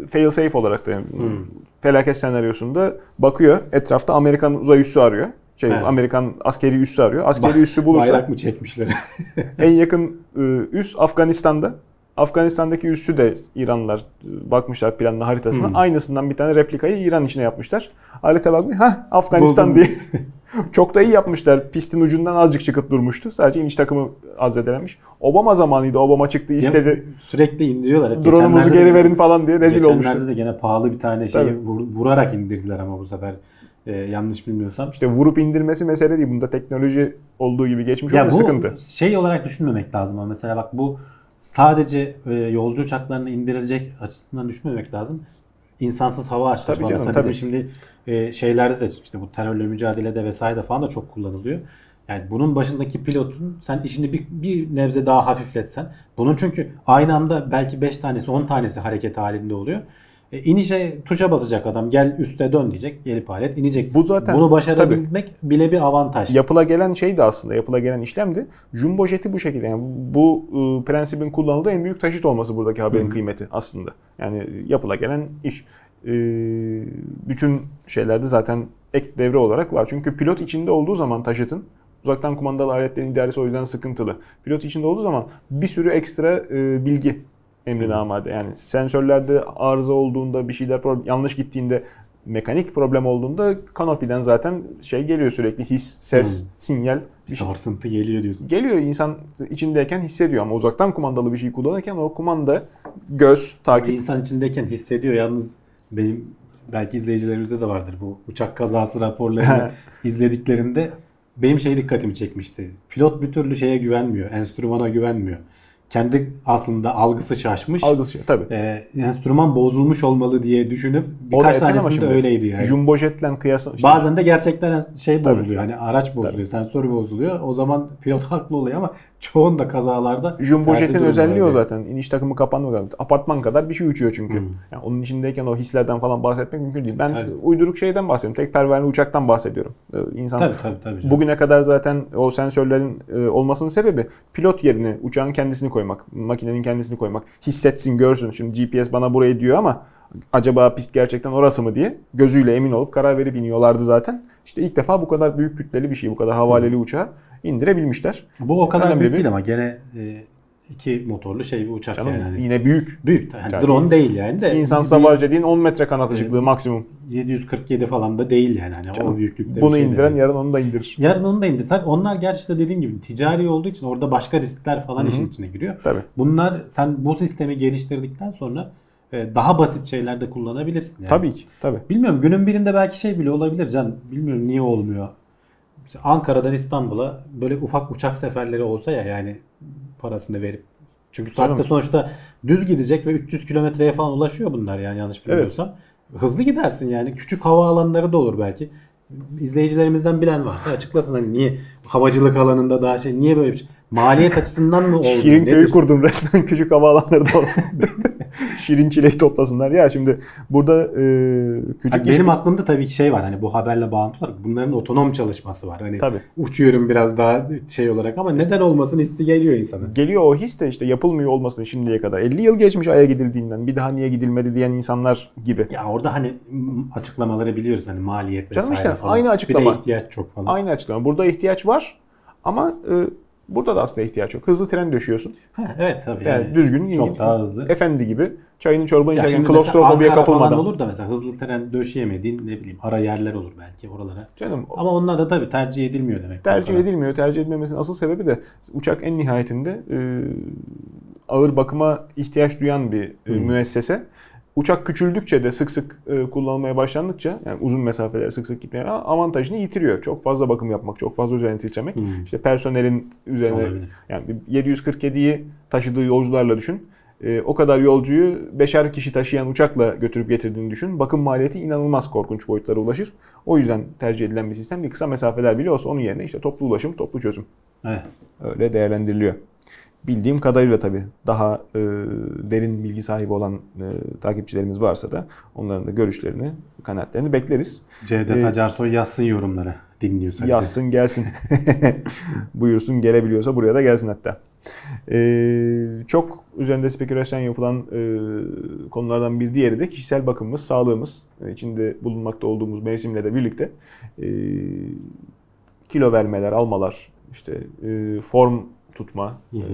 Fail safe olarak da yani Hmm. felaket senaryosunda bakıyor etrafta Amerikan uzay üssü arıyor. Şey Evet. Amerikan askeri üssü arıyor. Askeri Ba- üssü bulursa Bayrak mı çekmişler? en yakın e, üs Afganistan'da. Afganistan'daki üssü de İranlılar e, bakmışlar planla haritasına. Hmm. Aynısından bir tane replikayı İran içine yapmışlar. Alete bakmış. Ha Afganistan Buldum. diye. Çok da iyi yapmışlar. Pistin ucundan azıcık çıkıp durmuştu. Sadece iniş takımı az zedelenmiş. Obama zamanıydı. Obama çıktı istedi. Ya, sürekli indiriyorlar. Drone'umuzu Geçenlerde geri de- verin falan diye rezil Geçenlerde olmuştu. de gene pahalı bir tane şeyi vur- vurarak indirdiler ama bu sefer e, yanlış bilmiyorsam. İşte vurup indirmesi mesele değil. Bunda teknoloji olduğu gibi geçmiş Ya bu sıkıntı. şey olarak düşünmemek lazım ama mesela bak bu sadece e, yolcu uçaklarını indirilecek açısından düşünmemek lazım. İnsansız hava araçları Tabii falan. canım, Mesela tabii. şimdi e, şeylerde de işte bu terörle mücadelede vesaire falan da çok kullanılıyor. Yani bunun başındaki pilotun sen işini bir, bir nebze daha hafifletsen. Bunun çünkü aynı anda belki 5 tanesi 10 tanesi hareket halinde oluyor. E, inişe tuşa basacak adam gel üste dön diyecek. Gelip alet inecek. Bu zaten- Bunu başarabilmek bile bir avantaj. Yapıla gelen şey de aslında yapıla gelen işlemdi. Jumbo jeti bu şekilde. Yani bu e, prensibin kullanıldığı en büyük taşıt olması buradaki haberin kıymeti aslında. Yani yapıla gelen iş. E, bütün şeylerde zaten ek devre olarak var. Çünkü pilot içinde olduğu zaman taşıtın uzaktan kumandalı aletlerin idaresi o yüzden sıkıntılı. Pilot içinde olduğu zaman bir sürü ekstra e, bilgi emrine amade. Yani sensörlerde arıza olduğunda bir şeyler problem, yanlış gittiğinde mekanik problem olduğunda kanopiden zaten şey geliyor sürekli his, ses, Hmm. sinyal bir bir şey sarsıntı geliyor diyorsun. geliyor insan içindeyken hissediyor ama uzaktan kumandalı bir şey kullanırken o kumanda göz takip insan içindeyken hissediyor. Yalnız benim belki izleyicilerimizde de vardır bu uçak kazası raporlarını izlediklerinde benim şey dikkatimi çekmişti. Pilot bir türlü şeye güvenmiyor. Enstrümana güvenmiyor. Kendi aslında algısı şaşmış. algısı tabii. Ee, enstrüman bozulmuş olmalı diye düşünüp birkaç tanesinde öyleydi yani. Jumbo jetle kıyasla işte Bazen de gerçekten şey Tabii. bozuluyor. Hani araç bozuluyor, sensör bozuluyor. O zaman pilot haklı oluyor ama çoğunda kazalarda Jumbo jetin özelliği o zaten. İniş takımı kapanmıyor. Apartman kadar bir şey uçuyor çünkü. Hmm. Yani onun içindeyken o hislerden falan bahsetmek mümkün değil. Ben Tabii. uyduruk şeyden bahsediyorum. Tek pervaneli uçaktan bahsediyorum. Ee, İnsan Tabii tabii tabii. canım. Bugüne kadar zaten o sensörlerin e, olmasının sebebi pilot yerine uçağın kendisini koymak, makinenin kendisini koymak. Hissetsin, görsün. Şimdi GPS bana burayı diyor ama acaba pist gerçekten orası mı diye gözüyle emin olup karar verip iniyorlardı zaten. İşte ilk defa bu kadar büyük kütleli bir şey, bu kadar havaleli uçağı indirebilmişler. Bu o kadar Önemli büyük bir- değil ama gene e, iki motorlu şey bir uçak Canım yani. Yine büyük. Büyük. Yani Yani drone değil yani de. İnsan savar dediğin 10 metre kanat açıklığı maksimum. 747 falan da değil yani. Hani Canım, o büyüklükte Bunu şey indiren değil. yarın onu da indirir. Yarın onu da indir. Tabii onlar gerçi de dediğim gibi ticari olduğu için orada başka riskler falan Hı hı. işin içine giriyor. Tabii. Bunlar sen bu sistemi geliştirdikten sonra e, daha basit şeylerde kullanabilirsin. Yani. Tabii ki. Tabii. Bilmiyorum günün birinde belki şey bile olabilir can. Bilmiyorum niye olmuyor. İşte Ankara'dan İstanbul'a böyle ufak uçak seferleri olsa ya yani parasını verip. Çünkü saatte sonuçta düz gidecek ve 300 kilometreye falan ulaşıyor bunlar yani yanlış bilmiyorsam. Hızlı gidersin yani. Küçük havaalanları da olur belki. İzleyicilerimizden bilen varsa açıklasın hani niye havacılık alanında daha şey niye böyle bir şey. Maliyet açısından mı oldu? Şirin köyü kurdun resmen küçük havaalanları da olsun. Şirin çileği toplasınlar. Ya şimdi burada e, küçük Hani iş- benim aklımda tabii ki şey var hani bu haberle bağlantılı olarak bunların otonom çalışması var. Hani Tabii. uçuyorum biraz daha şey olarak ama neden olmasın hissi geliyor insana. geliyor o his de işte yapılmıyor olmasın şimdiye kadar. 50 yıl geçmiş Ay'a gidildiğinden bir daha niye gidilmedi diyen insanlar gibi. Ya orada hani açıklamaları biliyoruz hani maliyet vesaire Canım işte falan. aynı açıklama. Bir de ihtiyaç çok falan. Aynı açıklama. Burada ihtiyaç var ama e, burada da aslında ihtiyaç yok. Hızlı tren döşüyorsun. Ha, evet tabii. Yani, Yani, düzgün, çok ilgin- daha hızlı. efendi gibi çayını çorbanı içerken klostrofobiye kapılmadan. olur da mesela hızlı tren döşeyemediğin ne bileyim ara yerler olur belki oralara. Canım Ama onlar da tabii tercih edilmiyor demek. tercih edilmiyor. Tercih edilmemesinin asıl sebebi de uçak en nihayetinde e, ağır bakıma ihtiyaç duyan bir Hı. müessese. Uçak küçüldükçe de sık sık e, kullanılmaya başlandıkça yani uzun mesafelere sık sık gitmeye avantajını yitiriyor. Çok fazla bakım yapmak, çok fazla üzerine titremek. Hı. İşte personelin üzerine Olabilir. yani bir 747'yi taşıdığı yolcularla düşün. E, o kadar yolcuyu beşer kişi taşıyan uçakla götürüp getirdiğini düşün. Bakım maliyeti inanılmaz korkunç boyutlara ulaşır. O yüzden tercih edilen bir sistem. Bir kısa mesafeler bile olsa onun yerine işte toplu ulaşım, toplu çözüm. Evet. Öyle değerlendiriliyor. Bildiğim kadarıyla tabii daha e, derin bilgi sahibi olan e, takipçilerimiz varsa da onların da görüşlerini, kanaatlerini bekleriz. Cevdet Ee, Acarsoy yazsın yorumlara. Dinliyorsa. Yazsın gelsin. Buyursun gelebiliyorsa buraya da gelsin hatta. Ee, çok üzerinde spekülasyon yapılan e, konulardan bir diğeri de kişisel bakımımız, sağlığımız. E, içinde bulunmakta olduğumuz mevsimle de birlikte e, kilo vermeler, almalar, işte e, form tutma, Hı hı. e,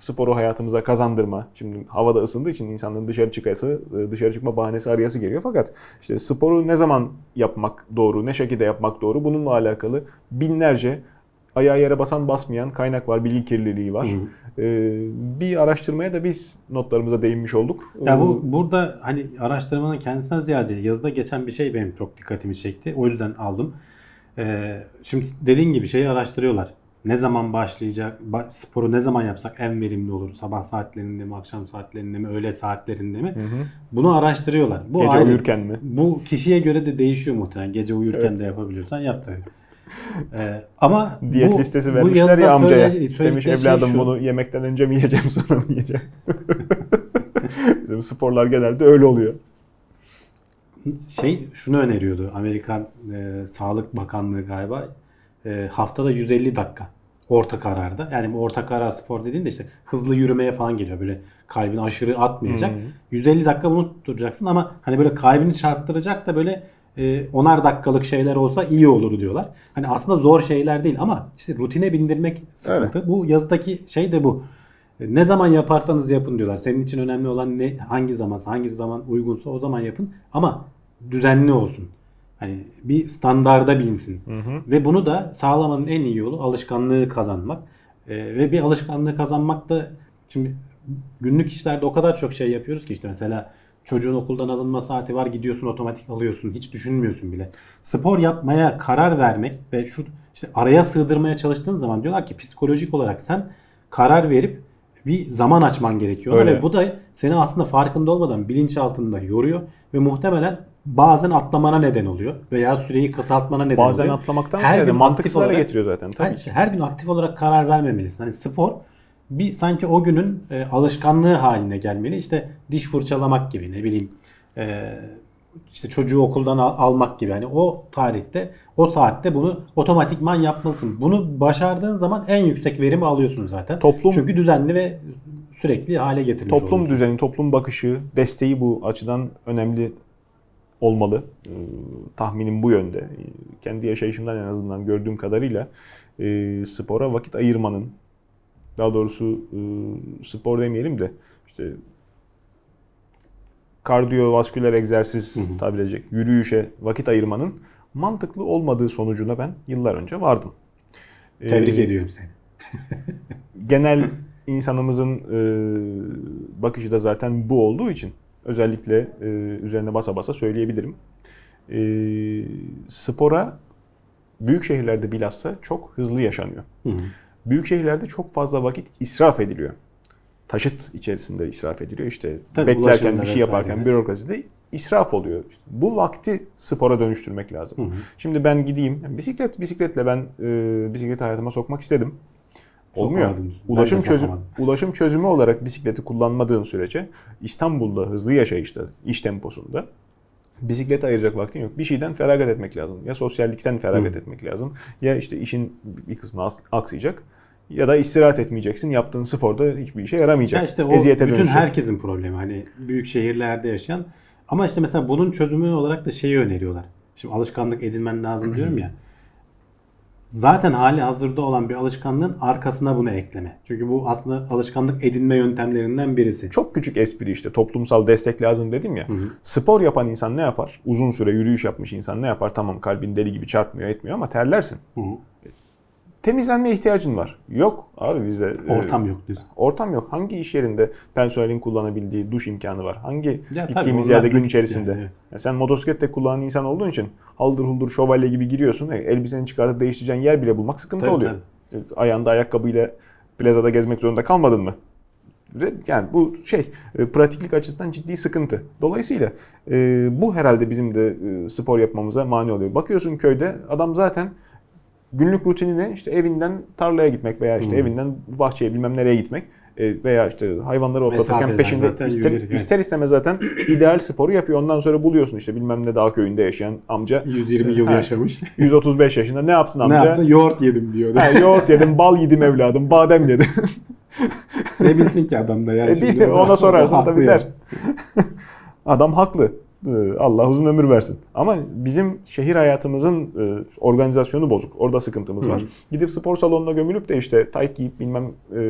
sporu hayatımıza kazandırma. Şimdi havada ısındığı için insanların dışarı çıkası, e, dışarı çıkma bahanesi arayası geliyor. Fakat işte sporu ne zaman yapmak doğru, ne şekilde yapmak doğru bununla alakalı binlerce ayağa yere basan basmayan kaynak var, bilgi kirliliği var. Hı. E, bir araştırmaya da biz notlarımıza değinmiş olduk. Ya bu burada hani araştırmanın kendisinden ziyade yazıda geçen bir şey benim çok dikkatimi çekti. O yüzden aldım. Ee, şimdi dediğin gibi şeyi araştırıyorlar. Ne zaman başlayacak, ba- sporu ne zaman yapsak en verimli olur? Sabah saatlerinde mi, akşam saatlerinde mi, öğle saatlerinde mi? Hı hı. Bunu araştırıyorlar. Bu Gece ayrı. uyurken mi? Bu kişiye göre de değişiyor muhtemelen. Gece uyurken Evet. de yapabiliyorsan yap tabii. Ee, ama Diyet bu- listesi vermişler ya amcaya. söyle- Demiş şey evladım şu. bunu yemekten önce mi yiyeceğim sonra mı yiyeceğim? Bizim sporlar genelde öyle oluyor. şey şunu öneriyordu Amerikan e, Sağlık Bakanlığı galiba e, haftada 150 dakika orta kararda. Yani bu orta karar spor dediğinde işte hızlı yürümeye falan geliyor. Böyle kalbini aşırı atmayacak. 150 dakika bunu tutturacaksın ama hani böyle kalbini çarptıracak da böyle e, onar dakikalık şeyler olsa iyi olur diyorlar. Hani aslında zor şeyler değil ama işte rutine bindirmek sıkıntı. Bu yazıdaki şey de bu. E, Ne zaman yaparsanız yapın diyorlar. Senin için önemli olan ne hangi zaman hangi zaman uygunsa o zaman yapın ama düzenli olsun. Hani bir standarda binsin. Ve bunu da sağlamanın en iyi yolu alışkanlığı kazanmak. E, ve bir alışkanlığı kazanmak da şimdi günlük işlerde o kadar çok şey yapıyoruz ki işte mesela çocuğun okuldan alınma saati var gidiyorsun otomatik alıyorsun hiç düşünmüyorsun bile. Spor yapmaya karar vermek ve şu işte araya sığdırmaya çalıştığın zaman diyorlar ki psikolojik olarak sen karar verip bir zaman açman gerekiyor. Öyle. Ve bu da seni aslında farkında olmadan bilinç altında yoruyor ve muhtemelen bazen atlamana neden oluyor veya süreyi kısaltmana neden Bazen oluyor. atlamaktan Her ziyade mantıksız hale getiriyor zaten. Tabii. İşte her gün aktif olarak karar vermemelisin. Hani spor bir sanki o günün e, alışkanlığı haline gelmeli. İşte diş fırçalamak gibi ne bileyim e, işte çocuğu okuldan al- almak gibi. Hani o tarihte o saatte bunu otomatikman yapmalısın. Bunu başardığın zaman en yüksek verimi alıyorsun zaten. Toplum- Çünkü düzenli ve sürekli hale getirmiş Toplum oluyorsun. düzeni, toplum bakışı, desteği bu açıdan önemli olmalı. Ee, tahminim bu yönde. Ee, Kendi yaşayışımdan en azından gördüğüm kadarıyla e, spora vakit ayırmanın, daha doğrusu e, spor demeyelim de işte kardiyovasküler egzersiz tabir edecek yürüyüşe vakit ayırmanın mantıklı olmadığı sonucuna ben yıllar önce vardım. Tebrik Ee, ediyorum seni. genel insanımızın e, bakışı da zaten bu olduğu için özellikle e, üzerine basa basa söyleyebilirim. E, spora büyük şehirlerde bilhassa çok hızlı yaşanıyor. Hı hı. Büyük şehirlerde çok fazla vakit israf ediliyor. Taşıt içerisinde israf ediliyor. İşte Tabii, beklerken bir şey yaparken vesairede. bürokraside israf oluyor. Bu vakti spora dönüştürmek lazım. Hı hı. Şimdi ben gideyim bisiklet bisikletle ben e, bisikleti hayatıma sokmak istedim. Olmuyor. Ulaşım çözüm ulaşım çözümü olarak bisikleti kullanmadığın sürece İstanbul'da hızlı yaşayışta, iş temposunda bisiklete ayıracak vaktin yok. Bir şeyden feragat etmek lazım. Ya sosyallikten feragat Hı. etmek lazım. Ya işte işin bir kısmı aksayacak. Ya da istirahat etmeyeceksin. Yaptığın sporda hiçbir işe yaramayacak. Ya işte o Eziyete bütün dönüşecek. herkesin problemi. Hani büyük şehirlerde yaşayan ama işte mesela bunun çözümü olarak da şeyi öneriyorlar. Şimdi alışkanlık edinmen lazım diyorum ya. Zaten hali hazırda olan bir alışkanlığın arkasına bunu ekleme. Çünkü bu aslında alışkanlık edinme yöntemlerinden birisi. Çok küçük espri işte. Toplumsal destek lazım dedim ya. hı. Spor yapan insan ne yapar? Uzun süre yürüyüş yapmış insan ne yapar? Tamam kalbin deli gibi çarpmıyor etmiyor ama terlersin. Hı hı. Temizlenmeye ihtiyacın var. Yok abi bizde. e, Ortam yok diyorsun. Ortam yok. Hangi iş yerinde personelin kullanabildiği duş imkanı var? Hangi tabii gittiğimiz yerde gün içerisinde? yani, evet. Ya sen motosiklette kullanan insan olduğun için haldır huldur şövalye gibi giriyorsun. E, elbiseni çıkartıp değiştireceğin yer bile bulmak sıkıntı Tabii, oluyor. E, Ayağında ayakkabıyla plazada gezmek zorunda kalmadın mı? Yani bu şey e, pratiklik açısından ciddi sıkıntı. Dolayısıyla e, bu herhalde bizim de e, spor yapmamıza mani oluyor. Bakıyorsun köyde adam zaten günlük rutinine işte evinden tarlaya gitmek veya işte Hmm. evinden bahçeye bilmem nereye gitmek e, veya işte hayvanları otlatırken peşinde ister, yürüyerek, evet. ister istemez zaten ideal sporu yapıyor. Ondan sonra buluyorsun işte bilmem ne dağ köyünde yaşayan amca 120 yıl Ha, yaşamış. 135 yaşında ne yaptın ne amca? yaptı? Yoğurt yedim diyordu. Ha, yoğurt yedim, bal yedim evladım, badem yedim. ne bilsin ki adam da yani. E, şimdi. ona sorarsan tabii der. Adam haklı. Ee, Allah uzun ömür versin. Ama bizim şehir hayatımızın e, organizasyonu bozuk. Orada sıkıntımız var. Hı. Gidip spor salonuna gömülüp de işte tight giyip bilmem e,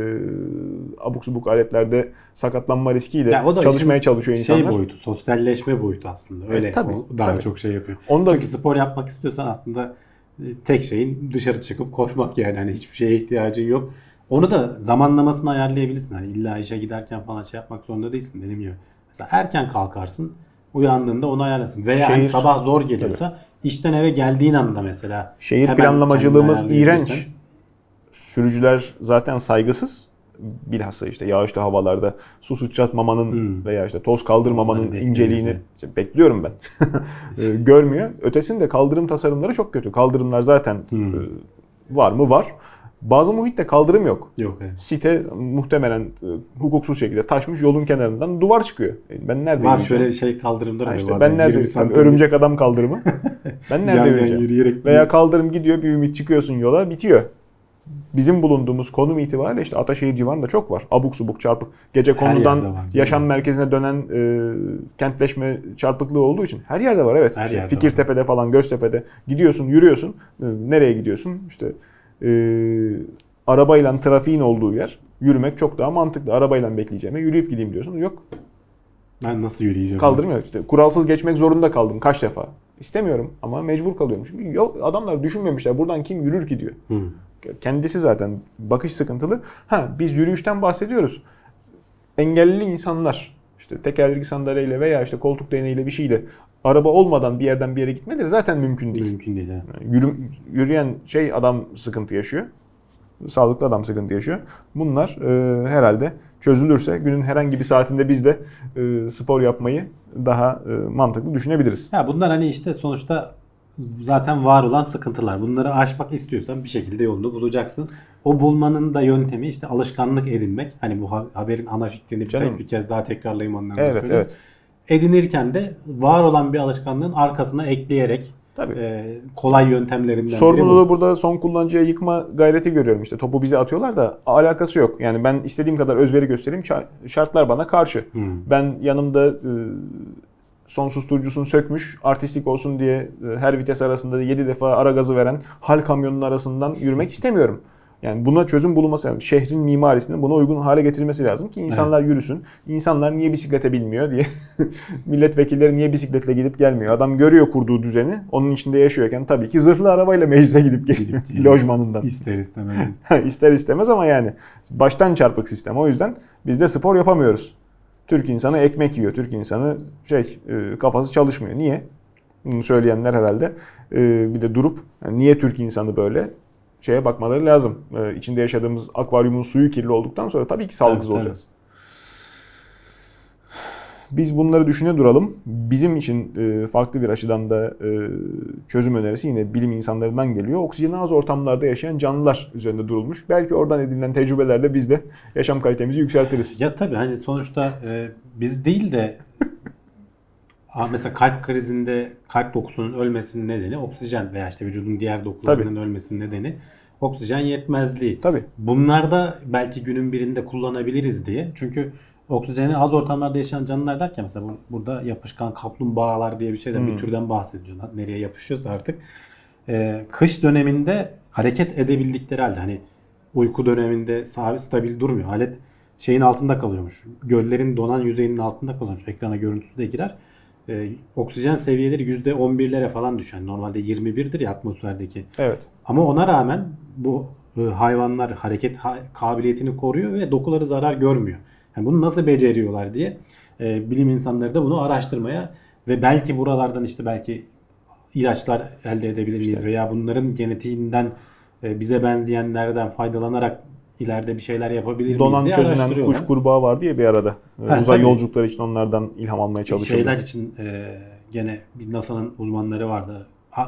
abuk subuk aletlerde sakatlanma riskiyle Ya o da çalışmaya çalışıyor Şey insanlar. boyutu, sosyalleşme boyutu aslında. Öyle E, tabii, daha tabii. çok şey yapıyor. Onu da Çünkü spor yapmak istiyorsan aslında e, tek şeyin dışarı çıkıp koşmak yani. Hani hiçbir şeye ihtiyacın yok. Onu da zamanlamasını ayarlayabilirsin. Hani illa işe giderken falan şey yapmak zorunda değilsin dediğim gibi. Mesela erken kalkarsın. Uyandığında onu ayarlasın. Veya hani Şehir- sabah zor geliyorsa işten eve geldiğin anda mesela şehir hemen planlamacılığımız kendini ayarlayabilirsen. iğrenç. Sürücüler zaten saygısız. bilhassa işte yağışlı havalarda su sıçratmamanın Hmm. veya işte toz kaldırmamanın Onları inceliğini işte bekliyorum ben. E, görmüyor. Ötesinde kaldırım tasarımları çok kötü. Kaldırımlar zaten Hmm. e, var mı? Var. Bazı muhitte kaldırım yok. Yok evet. Site muhtemelen e, hukuksuz şekilde taşmış yolun kenarından duvar çıkıyor. E, Ben nerede Var şöyle şey kaldırımlar oluyor işte ben nerede 20 tabii santim örümcek adam kaldırımı. ben yan nerede yan yürüyeceğim? yürüyerek Veya kaldırım gidiyor bir ümit çıkıyorsun yola bitiyor. Bizim bulunduğumuz konum itibariyle işte Ataşehir civarında çok var. Abuk subuk çarpık. Gece konudan var, yaşam merkezine dönen e, kentleşme çarpıklığı olduğu için her yerde var evet. Her İşte yerde Fikirtepe'de falan Göztepe'de gidiyorsun yürüyorsun. E, nereye gidiyorsun? İşte e, arabayla trafiğin olduğu yer yürümek çok daha mantıklı. Arabayla bekleyeceğime yürüyüp gideyim diyorsun. Yok ben nasıl yürüyeceğim? Kaldırmıyor. İşte kuralsız geçmek zorunda kaldım kaç defa. İstemiyorum ama mecbur kalıyormuş. Yok adamlar düşünmemişler. Buradan kim yürür ki diyor. Hı. Kendisi zaten bakış sıkıntılı. Ha biz yürüyüşten bahsediyoruz. Engelli insanlar işte tekerlekli sandalyeyle veya işte koltuk değneğiyle bir şeyle araba olmadan bir yerden bir yere gitmeleri zaten mümkün değil. Mümkün değil. evet. Yürü, yürüyen şey adam sıkıntı yaşıyor. Sağlıklı adam sıkıntı yaşıyor. Bunlar e, herhalde çözülürse günün herhangi bir saatinde biz de e, spor yapmayı daha e, mantıklı düşünebiliriz. Ya bunlar hani işte sonuçta zaten var olan sıkıntılar. Bunları aşmak istiyorsan bir şekilde yolunu bulacaksın. O bulmanın da yöntemi işte alışkanlık edinmek. Hani bu ha- haberin ana fikrini bir, Canım. bir kez daha tekrarlayayım sonra Evet söyleyeyim. evet. Edinirken de var olan bir alışkanlığın arkasına ekleyerek Tabii. e, kolay yöntemlerinden biri bu. Sorumluluğu burada son kullanıcıya yıkma gayreti görüyorum işte. Topu bize atıyorlar da alakası yok. Yani ben istediğim kadar özveri göstereyim şa- şartlar bana karşı. Hmm. Ben yanımda e, son susturucusunu sökmüş, artistik olsun diye e, her vites arasında 7 defa ara gazı veren hal kamyonunun arasından yürümek istemiyorum. Yani buna çözüm bulunması lazım. Şehrin mimarisinin buna uygun hale getirilmesi lazım ki insanlar yürüsün. İnsanlar niye bisiklete binmiyor diye. Milletvekilleri niye bisikletle gidip gelmiyor. Adam görüyor kurduğu düzeni. Onun içinde yaşıyorken tabii ki zırhlı arabayla meclise gidip geliyor. geliyor. Lojmanından. İster istemez. İster istemez ama yani baştan çarpık sistem. O yüzden biz de spor yapamıyoruz. Türk insanı ekmek yiyor. Türk insanı şey e, kafası çalışmıyor. Niye? Bunu söyleyenler herhalde e, bir de durup yani niye Türk insanı böyle şeye bakmaları lazım. E, içinde yaşadığımız akvaryumun suyu kirli olduktan sonra tabii ki Tabii, tabii. olacağız. Biz bunları düşüne duralım. Bizim için e, farklı bir açıdan da e, çözüm önerisi yine bilim insanlarından geliyor. Oksijeni az ortamlarda yaşayan canlılar üzerinde durulmuş. Belki oradan edinilen tecrübelerle biz de yaşam kalitemizi yükseltiriz. Ya tabii hani sonuçta e, biz değil de mesela kalp krizinde kalp dokusunun ölmesinin nedeni oksijen veya işte vücudun diğer dokularının ölmesinin nedeni oksijen yetmezliği. Tabii. Bunlarda belki günün birinde kullanabiliriz diye. Çünkü oksijeni az ortamlarda yaşayan canlılar derken mesela bu- burada yapışkan kaplumbağalar diye bir şeyden bir Hmm. türden bahsediyor. Nereye yapışıyorsa artık. Ee, kış döneminde hareket edebildikleri halde hani uyku döneminde sabit stabil durmuyor. Alet şeyin altında kalıyormuş. Göllerin donan yüzeyinin altında kalıyormuş. Ekrana görüntüsü de girer. Ee, oksijen seviyeleri %11'lere falan düşen. Normalde 21'dir ya atmosferdeki. Evet. Ama ona rağmen bu e, hayvanlar hareket ha- kabiliyetini koruyor ve dokuları zarar görmüyor. Yani bunu nasıl beceriyorlar diye e, bilim insanları da bunu araştırmaya ve belki buralardan işte belki ilaçlar elde edebilir miyiz İşte. veya bunların genetiğinden e, bize benzeyenlerden faydalanarak ileride bir şeyler yapabilir miyiz Donan diye çözünen kuş kurbağa vardı ya bir arada. Ee, Ha, Uzay tabii. yolculukları için onlardan ilham almaya çalışıldı. Şeyler için e, gene bir NASA'nın uzmanları vardı.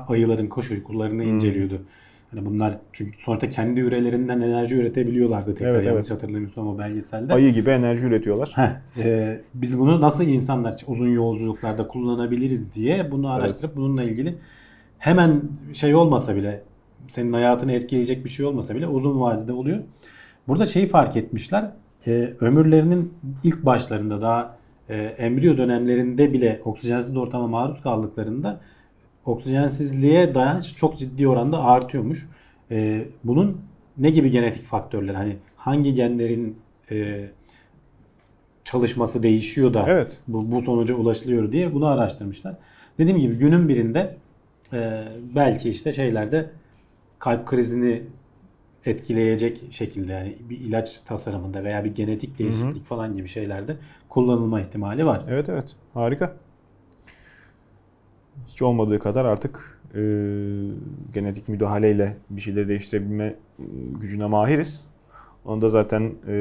Ayıların koş uykularını Hmm. inceliyordu. Hani bunlar çünkü sonuçta kendi ürelerinden enerji üretebiliyorlardı tekrar Evet, yanlış evet. hatırlamıyorsam o belgeselde. Ayı gibi enerji üretiyorlar. Heh, e, biz bunu nasıl insanlar için uzun yolculuklarda kullanabiliriz diye bunu araştırıp bununla ilgili hemen şey olmasa bile senin hayatını etkileyecek bir şey olmasa bile uzun vadede oluyor. Burada şeyi fark etmişler. e, ömürlerinin ilk başlarında daha e, embriyo dönemlerinde bile oksijensiz ortama maruz kaldıklarında oksijensizliğe dayanış çok ciddi oranda artıyormuş. E, bunun ne gibi genetik faktörler hani hangi genlerin e, çalışması değişiyor da Evet. bu, bu sonuca ulaşılıyor diye bunu araştırmışlar. Dediğim gibi günün birinde e, belki işte şeylerde kalp krizini etkileyecek şekilde yani bir ilaç tasarımında veya bir genetik değişiklik falan gibi şeylerde kullanılma ihtimali var. Evet evet. Harika. Hiç olmadığı kadar artık e, genetik müdahaleyle bir şeyleri değiştirebilme e, gücüne mahiriz. Onu da zaten e,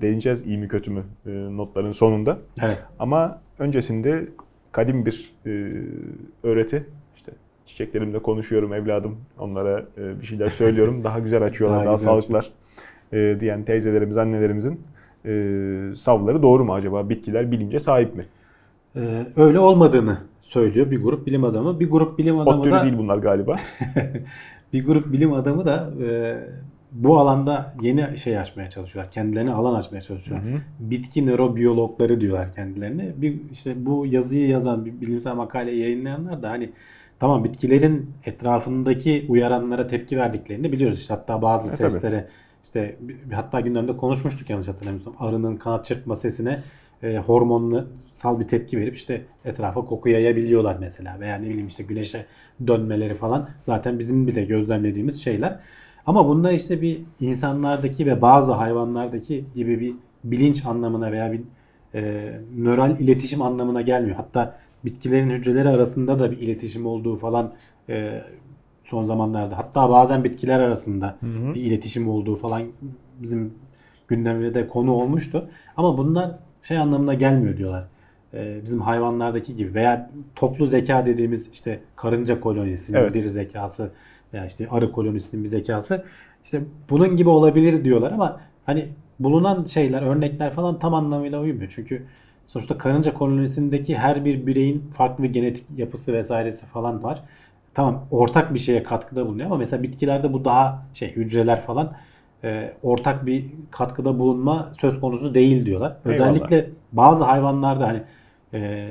değineceğiz iyi mi kötü mü e, notların sonunda. Evet. Ama öncesinde kadim bir e, öğreti. Çiçeklerimle konuşuyorum evladım. Onlara e, bir şeyler söylüyorum. Daha güzel açıyorlar, Daha daha, sağlıklılar e, diyen teyzelerimiz, annelerimizin e, savları doğru mu acaba? Bitkiler bilince sahip mi? Ee, öyle olmadığını söylüyor bir grup bilim adamı. Bir grup bilim adamı Ot da değil bunlar galiba. bir grup bilim adamı da e, bu alanda yeni şey açmaya çalışıyorlar. Kendilerine alan açmaya çalışıyorlar. Bitki nörobiyologları diyorlar kendilerine. Bir işte bu yazıyı yazan bir bilimsel makale yayınlayanlar da hani tamam bitkilerin etrafındaki uyaranlara tepki verdiklerini biliyoruz. İşte hatta bazı E, tabii. seslere işte hatta gündemde konuşmuştuk yanlış hatırlamıyorsam. Arının kanat çırpma sesine e, hormonsal bir tepki verip işte etrafa koku yayabiliyorlar mesela veya ne bileyim işte güneşe dönmeleri falan zaten bizim bile gözlemlediğimiz şeyler. Ama bunda işte bir insanlardaki ve bazı hayvanlardaki gibi bir bilinç anlamına veya bir e, nöral iletişim anlamına gelmiyor. Hatta bitkilerin hücreleri arasında da bir iletişim olduğu falan e, son zamanlarda hatta bazen bitkiler arasında bir iletişim olduğu falan bizim gündemde de konu olmuştu. Ama bunlar şey anlamına gelmiyor diyorlar. Ee, bizim hayvanlardaki gibi veya toplu zeka dediğimiz işte karınca kolonisinin Evet. bir zekası veya işte arı kolonisinin bir zekası işte bunun gibi olabilir diyorlar ama hani bulunan şeyler örnekler falan tam anlamıyla uymuyor. Çünkü sonuçta karınca kolonisindeki her bir bireyin farklı bir genetik yapısı vesairesi falan var. Tamam ortak bir şeye katkıda bulunuyor ama mesela bitkilerde bu daha şey hücreler falan e, ortak bir katkıda bulunma söz konusu değil diyorlar. Eyvallah. Özellikle bazı hayvanlarda hani e,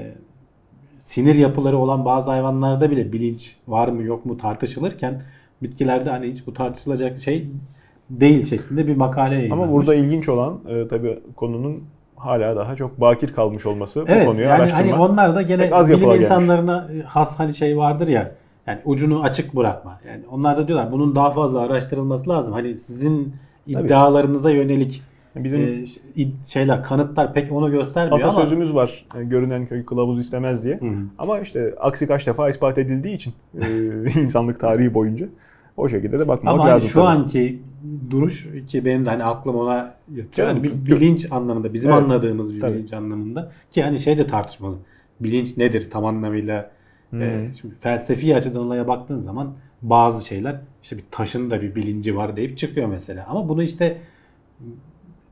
sinir yapıları olan bazı hayvanlarda bile bilinç var mı yok mu tartışılırken bitkilerde hani hiç bu tartışılacak şey değil şeklinde bir makale yayınlanmış. Ama burada ilginç olan e, tabii konunun hala daha çok bakir kalmış olması. bu evet konuyu yani araştırma. hani onlar da gene az bilim yapıla gelmiş. insanlarına has hani şey vardır ya yani ucunu açık bırakma. Yani onlar da diyorlar bunun daha fazla araştırılması lazım. Hani sizin Tabii. iddialarınıza yönelik Bizim e, şeyler kanıtlar pek onu göstermiyor ama atasözümüz var. e, Görünen köy kılavuz istemez diye. Hı. Ama işte aksi kaç defa ispat edildiği için e, insanlık tarihi boyunca o şekilde de bakmamak Ama hani lazım şu tabii. anki duruş ki benim de hani aklım ona yatıyor. Yani bir bilinç anlamında bizim Evet, anladığımız bir tabii. bilinç anlamında ki hani şey de tartışmalı. Bilinç nedir tam anlamıyla? Hmm. Ee, şimdi felsefi açıdan olaya baktığın zaman bazı şeyler işte bir taşın da bir bilinci var deyip çıkıyor mesela. Ama bunu işte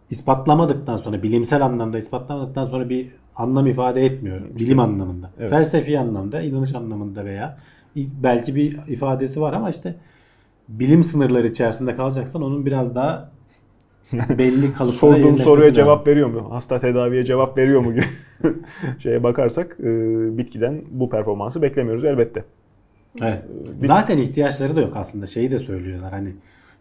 ispatlamadıktan sonra bilimsel anlamda ispatlamadıktan sonra bir anlam ifade etmiyor. Bilim anlamında. evet. Felsefi anlamda, inanış anlamında veya belki bir ifadesi var ama işte bilim sınırları içerisinde kalacaksan onun biraz daha belli kalıplara Sorduğum soruya lazım. cevap veriyor mu? Hasta tedaviye cevap veriyor mu şeye bakarsak e, bitkiden bu performansı beklemiyoruz elbette. Evet. Bir- Zaten ihtiyaçları da yok aslında. Şeyi de söylüyorlar hani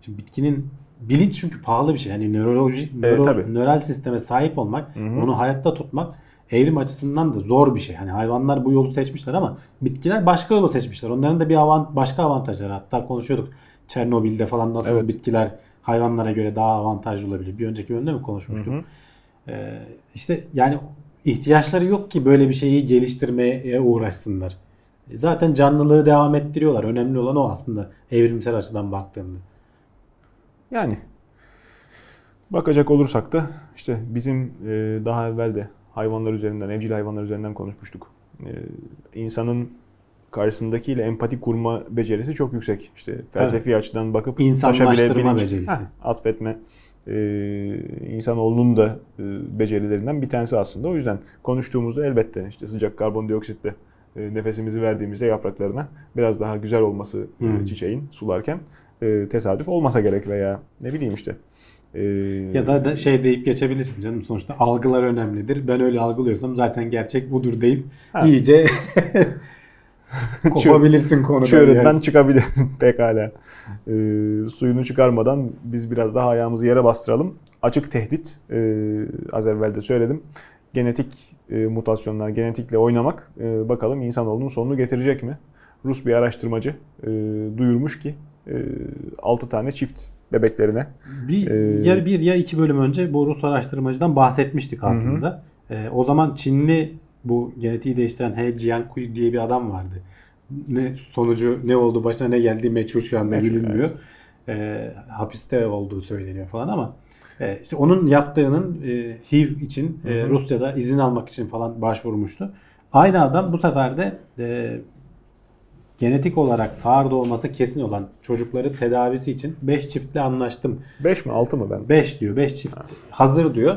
şimdi bitkinin bilinç çünkü pahalı bir şey. Hani nöroloji nöro- tabii. nöral sisteme sahip olmak, hı. onu hayatta tutmak evrim açısından da zor bir şey. Hani hayvanlar bu yolu seçmişler ama bitkiler başka yolu seçmişler. Onların da bir avant başka avantajları. Hatta konuşuyorduk Çernobil'de falan nasıl Evet. bitkiler hayvanlara göre daha avantajlı olabilir. Bir önceki bölümde mi konuşmuştuk? Hı hı. Ee, işte yani ihtiyaçları yok ki böyle bir şeyi geliştirmeye uğraşsınlar. Zaten canlılığı devam ettiriyorlar. Önemli olan o aslında evrimsel açıdan baktığında. Yani bakacak olursak da işte bizim e, daha evvel de hayvanlar üzerinden, evcil hayvanlar üzerinden konuşmuştuk. E, insanın karşısındakiyle empati kurma becerisi çok yüksek. İşte felsefi açıdan bakıp İnsanlaştırma becerisi. Heh, atfetme e, insanoğlunun da e, becerilerinden bir tanesi aslında. O yüzden konuştuğumuzda elbette işte sıcak karbondioksitle e, nefesimizi verdiğimizde yapraklarına biraz daha güzel olması e, Hmm. çiçeğin sularken e, tesadüf olmasa gerek veya ne bileyim işte. e, Ya da, da şey deyip geçebilirsin canım sonuçta algılar önemlidir. Ben öyle algılıyorsam zaten gerçek budur deyip Ha. iyice kopabilirsin konudan. çığırından yani. çıkabilir pekala. E, suyunu çıkarmadan biz biraz daha ayağımızı yere bastıralım. Açık tehdit e, az evvel de söyledim. Genetik e, mutasyonlar, genetikle oynamak e, bakalım insanoğlunun sonunu getirecek mi? Rus bir araştırmacı e, duyurmuş ki e, 6 tane çift bebeklerine Bir, Ee, ya bir ya iki bölüm önce bu Rus araştırmacıdan bahsetmiştik aslında. Ee, o zaman Çinli bu genetiği değiştiren He Jiankui diye bir adam vardı. Ne sonucu ne oldu başına ne geldi meçhul şu anda Meçhul, bilinmiyor. e, hapiste olduğu söyleniyor falan ama e, işte onun yaptığının e, HIV için e, Rusya'da izin almak için falan başvurmuştu. Aynı adam bu sefer de e, genetik olarak sağır doğması kesin olan çocukları tedavisi için 5 çiftle anlaştım 5 mi 6 mı ben? 5 diyor. 5 çift hazır diyor.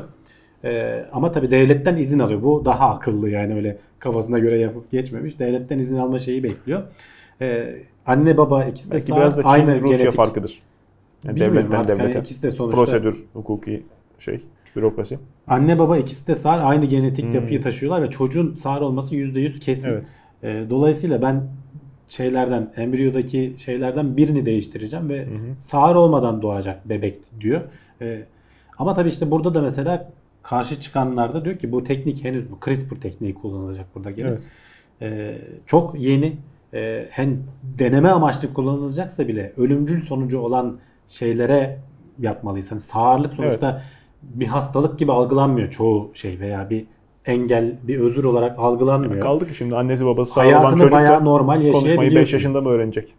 Ee, ama tabii devletten izin alıyor. Bu daha akıllı yani öyle kafasına göre yapıp geçmemiş. Devletten izin alma şeyi bekliyor. Ee, anne baba ikisi de Belki sağ, biraz da Çin aynı Rusya genetik. farkıdır. Yani Bilmiyorum devletten artık hani devlete. ikisi de sonuçta Prosedür, hukuki şey, bürokrasi. anne baba ikisi de sağır aynı genetik Hmm. yapıyı taşıyorlar ve çocuğun sağır olması %100 kesin. Evet. Ee, dolayısıyla ben şeylerden embriyodaki şeylerden birini değiştireceğim ve sağır olmadan doğacak bebek diyor. Ee, ama tabii işte burada da mesela karşı çıkanlar da diyor ki bu teknik henüz bu CRISPR tekniği kullanılacak burada gene. Evet. Ee, çok yeni e, hem deneme amaçlı kullanılacaksa bile ölümcül sonucu olan şeylere yapmalıyız. Hani sağırlık sonuçta bir hastalık gibi algılanmıyor çoğu şey veya bir engel, bir özür olarak algılanmıyor. Kaldı ki şimdi annesi babası sağ olan çocuk da normal konuşmayı 5 yaşayabiliyorsun. yaşında mı öğrenecek?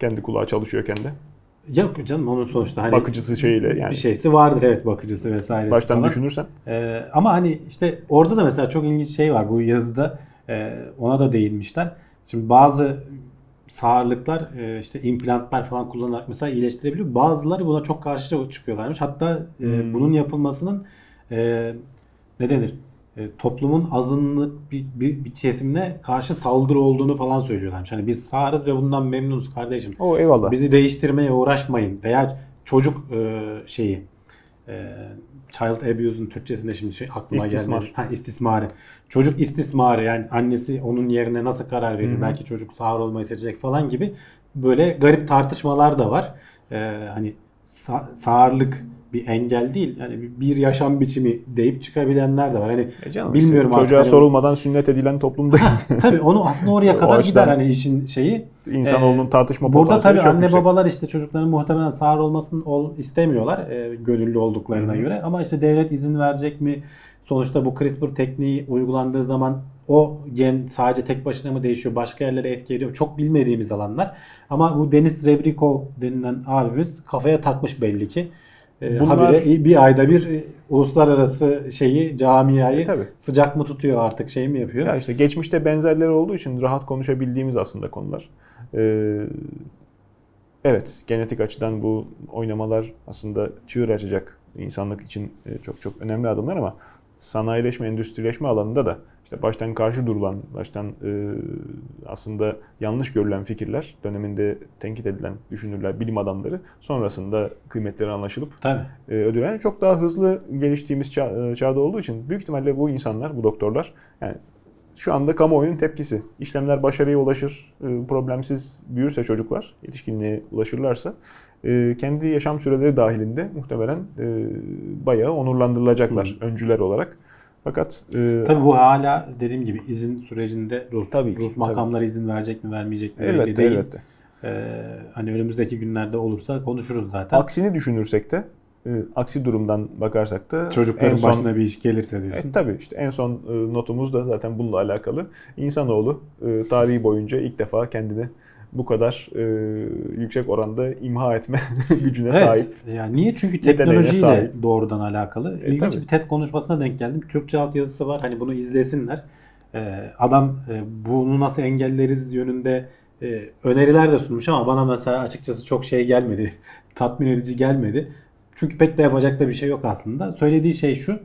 Kendi kulağı çalışıyor kendi. Yok canım onun sonuçta hani Bakıcısı şeyiyle yani. bir şeysi vardır evet bakıcısı vesairesi Baştan falan. düşünürsen. Ee, ama hani işte orada da mesela çok ilginç şey var bu yazıda e, ona da değinmişler. Şimdi bazı sağırlıklar e, işte implantlar falan kullanarak mesela iyileştirebiliyor. Bazıları buna çok karşı çıkıyorlarmış. Hatta e, Hmm. bunun yapılmasının e, ne denir? E, toplumun azınlık bir, bir, bir kesimine karşı saldırı olduğunu falan söylüyorlarmış. Hani biz sağırız ve bundan memnunuz kardeşim. O eyvallah. Bizi değiştirmeye uğraşmayın. Veya çocuk e, şeyi e, child abuse'un Türkçesinde şimdi şey aklıma İstismar. gelmedi. Ha, istismarı. Çocuk istismarı yani annesi onun yerine nasıl karar verir? Hı hı. Belki çocuk sağır olmayı seçecek falan gibi böyle garip tartışmalar da var. E, hani sa- sağırlık bir engel değil. Yani bir- yaşam biçimi deyip çıkabilenler de var. Hani E canım bilmiyorum işte, çocuğa hani- sorulmadan sünnet edilen toplumdayız. tabii onu aslında oraya kadar gider hani işin şeyi. İnsanoğlunun Ee, tartışma Burada tabii anne yüksek. babalar işte çocukların muhtemelen sağır olmasını ol, istemiyorlar e, gönüllü olduklarına Hı hı. göre. Ama işte devlet izin verecek mi? Sonuçta bu CRISPR tekniği uygulandığı zaman o gen sadece tek başına mı değişiyor? Başka yerlere etki ediyor? Çok bilmediğimiz alanlar. Ama bu Deniz Rebrikov denilen abimiz kafaya takmış belli ki. E, Bunlar- habire bir ayda bir e, uluslararası şeyi camiayı E, tabii. sıcak mı tutuyor artık şey mi yapıyor? Ya işte geçmişte benzerleri olduğu için rahat konuşabildiğimiz aslında konular. Ee, evet, genetik açıdan bu oynamalar aslında çığır açacak insanlık için e, çok çok önemli adımlar ama sanayileşme, endüstrileşme alanında da işte baştan karşı durulan, baştan e, aslında yanlış görülen fikirler, döneminde tenkit edilen düşünürler, bilim adamları sonrasında kıymetleri anlaşılıp Tabii. e, ödülen çok daha hızlı geliştiğimiz çağ- e, çağda olduğu için büyük ihtimalle bu insanlar, bu doktorlar yani şu anda kamuoyunun tepkisi. İşlemler başarıya ulaşır, e, problemsiz büyürse çocuklar, yetişkinliğe ulaşırlarsa e, kendi yaşam süreleri dahilinde muhtemelen e, bayağı onurlandırılacaklar öncüler olarak. Fakat e, Tabii bu hala dediğim gibi izin sürecinde Rus, Tabii ki, Rus makamları izin verecek mi vermeyecek mi elbette değil. elbette. Ee, hani önümüzdeki günlerde olursa konuşuruz zaten. Aksini düşünürsek de, e, aksi durumdan bakarsak da Çocukların en son başına bir iş gelirse diyorsun. E, tabii işte en son e, notumuz da zaten bununla alakalı. İnsanoğlu e, tarihi boyunca ilk defa kendini bu kadar e, yüksek oranda imha etme gücüne sahip. Yani niye? Çünkü teknolojiyle sahip. doğrudan alakalı. E, İlginç tabii. bir TED konuşmasına denk geldim. Türkçe alt yazısı var. Hani bunu izlesinler. Ee, adam e, bunu nasıl engelleriz yönünde e, öneriler de sunmuş ama bana mesela açıkçası çok şey gelmedi. Tatmin edici gelmedi. Çünkü pek de yapacak da bir şey yok aslında. Söylediği şey şu.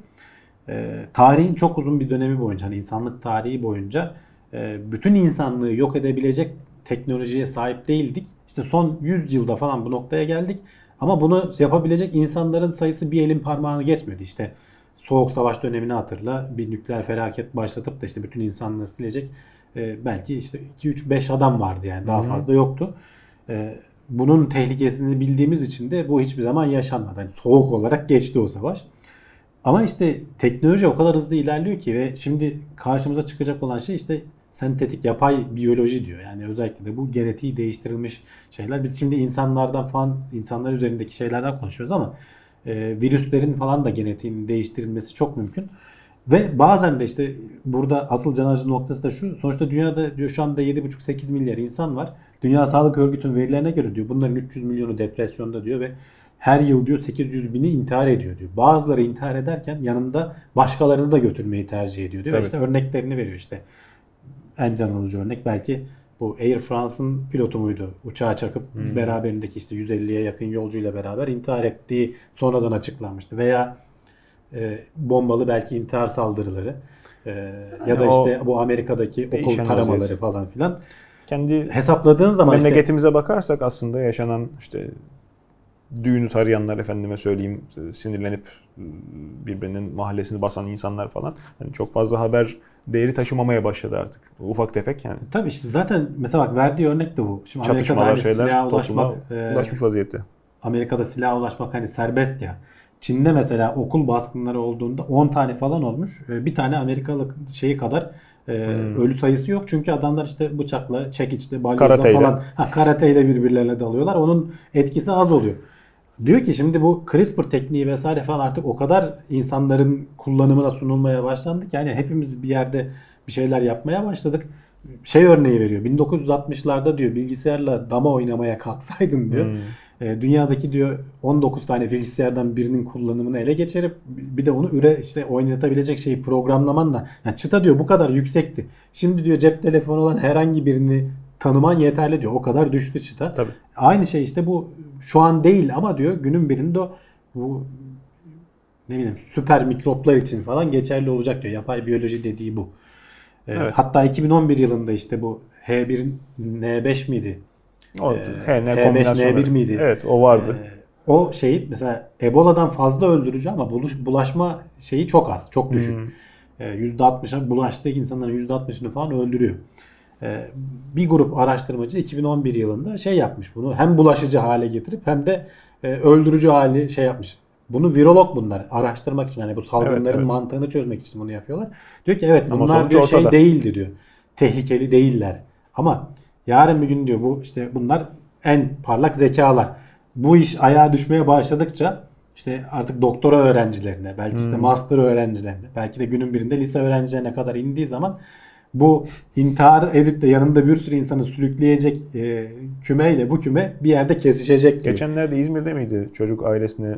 e, tarihin çok uzun bir dönemi boyunca, hani insanlık tarihi boyunca e, bütün insanlığı yok edebilecek teknolojiye sahip değildik. İşte son 100 yılda falan bu noktaya geldik. Ama bunu yapabilecek insanların sayısı bir elin parmağını geçmiyordu. İşte Soğuk Savaş dönemini hatırla. Bir nükleer felaket başlatıp da işte bütün insanlığı silecek e, belki işte 2-3-5 adam vardı yani daha Hı hı. fazla yoktu. E, bunun tehlikesini bildiğimiz için de bu hiçbir zaman yaşanmadı. Yani soğuk olarak geçti o savaş. Ama işte teknoloji o kadar hızlı ilerliyor ki ve şimdi karşımıza çıkacak olan şey işte sentetik yapay biyoloji diyor. Yani özellikle de bu genetiği değiştirilmiş şeyler. Biz şimdi insanlardan falan insanlar üzerindeki şeylerden konuşuyoruz ama e, virüslerin falan da genetiğinin değiştirilmesi çok mümkün. Ve bazen de işte burada asıl can alıcı noktası da şu. Sonuçta dünyada diyor şu anda 7,5-8 milyar insan var. Dünya Sağlık Örgütü'nün verilerine göre diyor bunların 300 milyonu depresyonda diyor ve her yıl diyor 800 bini intihar ediyor diyor. Bazıları intihar ederken yanında başkalarını da götürmeyi tercih ediyor diyor. Ve işte örneklerini veriyor işte. En can alıcı örnek belki bu Air France'ın pilotu muydu? Uçağa çakıp beraberindeki işte 150'ye yakın yolcuyla beraber intihar ettiği sonradan açıklanmıştı. Veya e, bombalı belki intihar saldırıları e, ya da Yani işte bu Amerika'daki okul taramaları vaziyeti. falan filan. Kendi Hesapladığın zaman işte memleketimize bakarsak aslında yaşanan işte düğünü tarayanlar efendime söyleyeyim sinirlenip birbirinin mahallesini basan insanlar falan hani çok fazla haber değeri taşımamaya başladı artık. Ufak tefek yani. tabii işte zaten mesela bak verdiği örnek de bu. Şimdi Çatışmalar hani şeyler silaha ulaşmak e, ulaşmış vaziyette. Amerika'da silaha ulaşmak hani serbest ya. Çin'de mesela okul baskınları olduğunda 10 tane falan olmuş. Bir tane Amerikalı şeyi kadar e, ölü sayısı yok. Çünkü adamlar işte bıçakla, çekiçle, balyozla Karateyle. falan ha, karateyle birbirlerine dalıyorlar. Onun etkisi az oluyor. Diyor ki şimdi bu CRISPR tekniği vesaire falan artık o kadar insanların kullanımına sunulmaya başlandı ki yani hepimiz bir yerde bir şeyler yapmaya başladık. Şey örneği veriyor. 1960'larda diyor bilgisayarla dama oynamaya kalksaydın diyor. E, dünyadaki diyor 19 tane bilgisayardan birinin kullanımını ele geçirip bir de onu üre işte oynatabilecek şeyi programlamanla yani çıta diyor bu kadar yüksekti. Şimdi diyor cep telefonu olan herhangi birini tanıman yeterli diyor. O kadar düştü çıta. Tabii. Aynı şey işte bu şu an değil ama diyor günün birinde o bu ne bileyim süper mikroplar için falan geçerli olacak diyor. Yapay biyoloji dediği bu. E, Evet. Hatta 2011 yılında işte bu H1N5 miydi? O Ee, HN H5, kombinasyonları. N1 miydi? Evet o vardı. Ee, o şey mesela Ebola'dan fazla öldürücü ama buluş, bulaşma şeyi çok az, çok düşük. Hmm. Ee, %60'a bulaştığı insanların %60'ını falan öldürüyor. Ee, bir grup araştırmacı 2011 yılında şey yapmış bunu hem bulaşıcı hale getirip hem de e, öldürücü hali şey yapmış. Bunu virolog bunlar araştırmak için hani bu salgınların Evet, evet. mantığını çözmek için bunu yapıyorlar. Diyor ki evet Ama bunlar diyor şey ortada. değildi diyor. Tehlikeli değiller. Ama yarın bir gün diyor bu işte bunlar en parlak zekalar. Bu iş ayağa düşmeye başladıkça işte artık doktora öğrencilerine, belki işte master öğrencilerine, belki de günün birinde lise öğrencilerine kadar indiği zaman bu intihar edip de yanında bir sürü insanı sürükleyecek e, kümeyle bu küme bir yerde kesişecek diyor. Geçenlerde İzmir'de miydi çocuk ailesine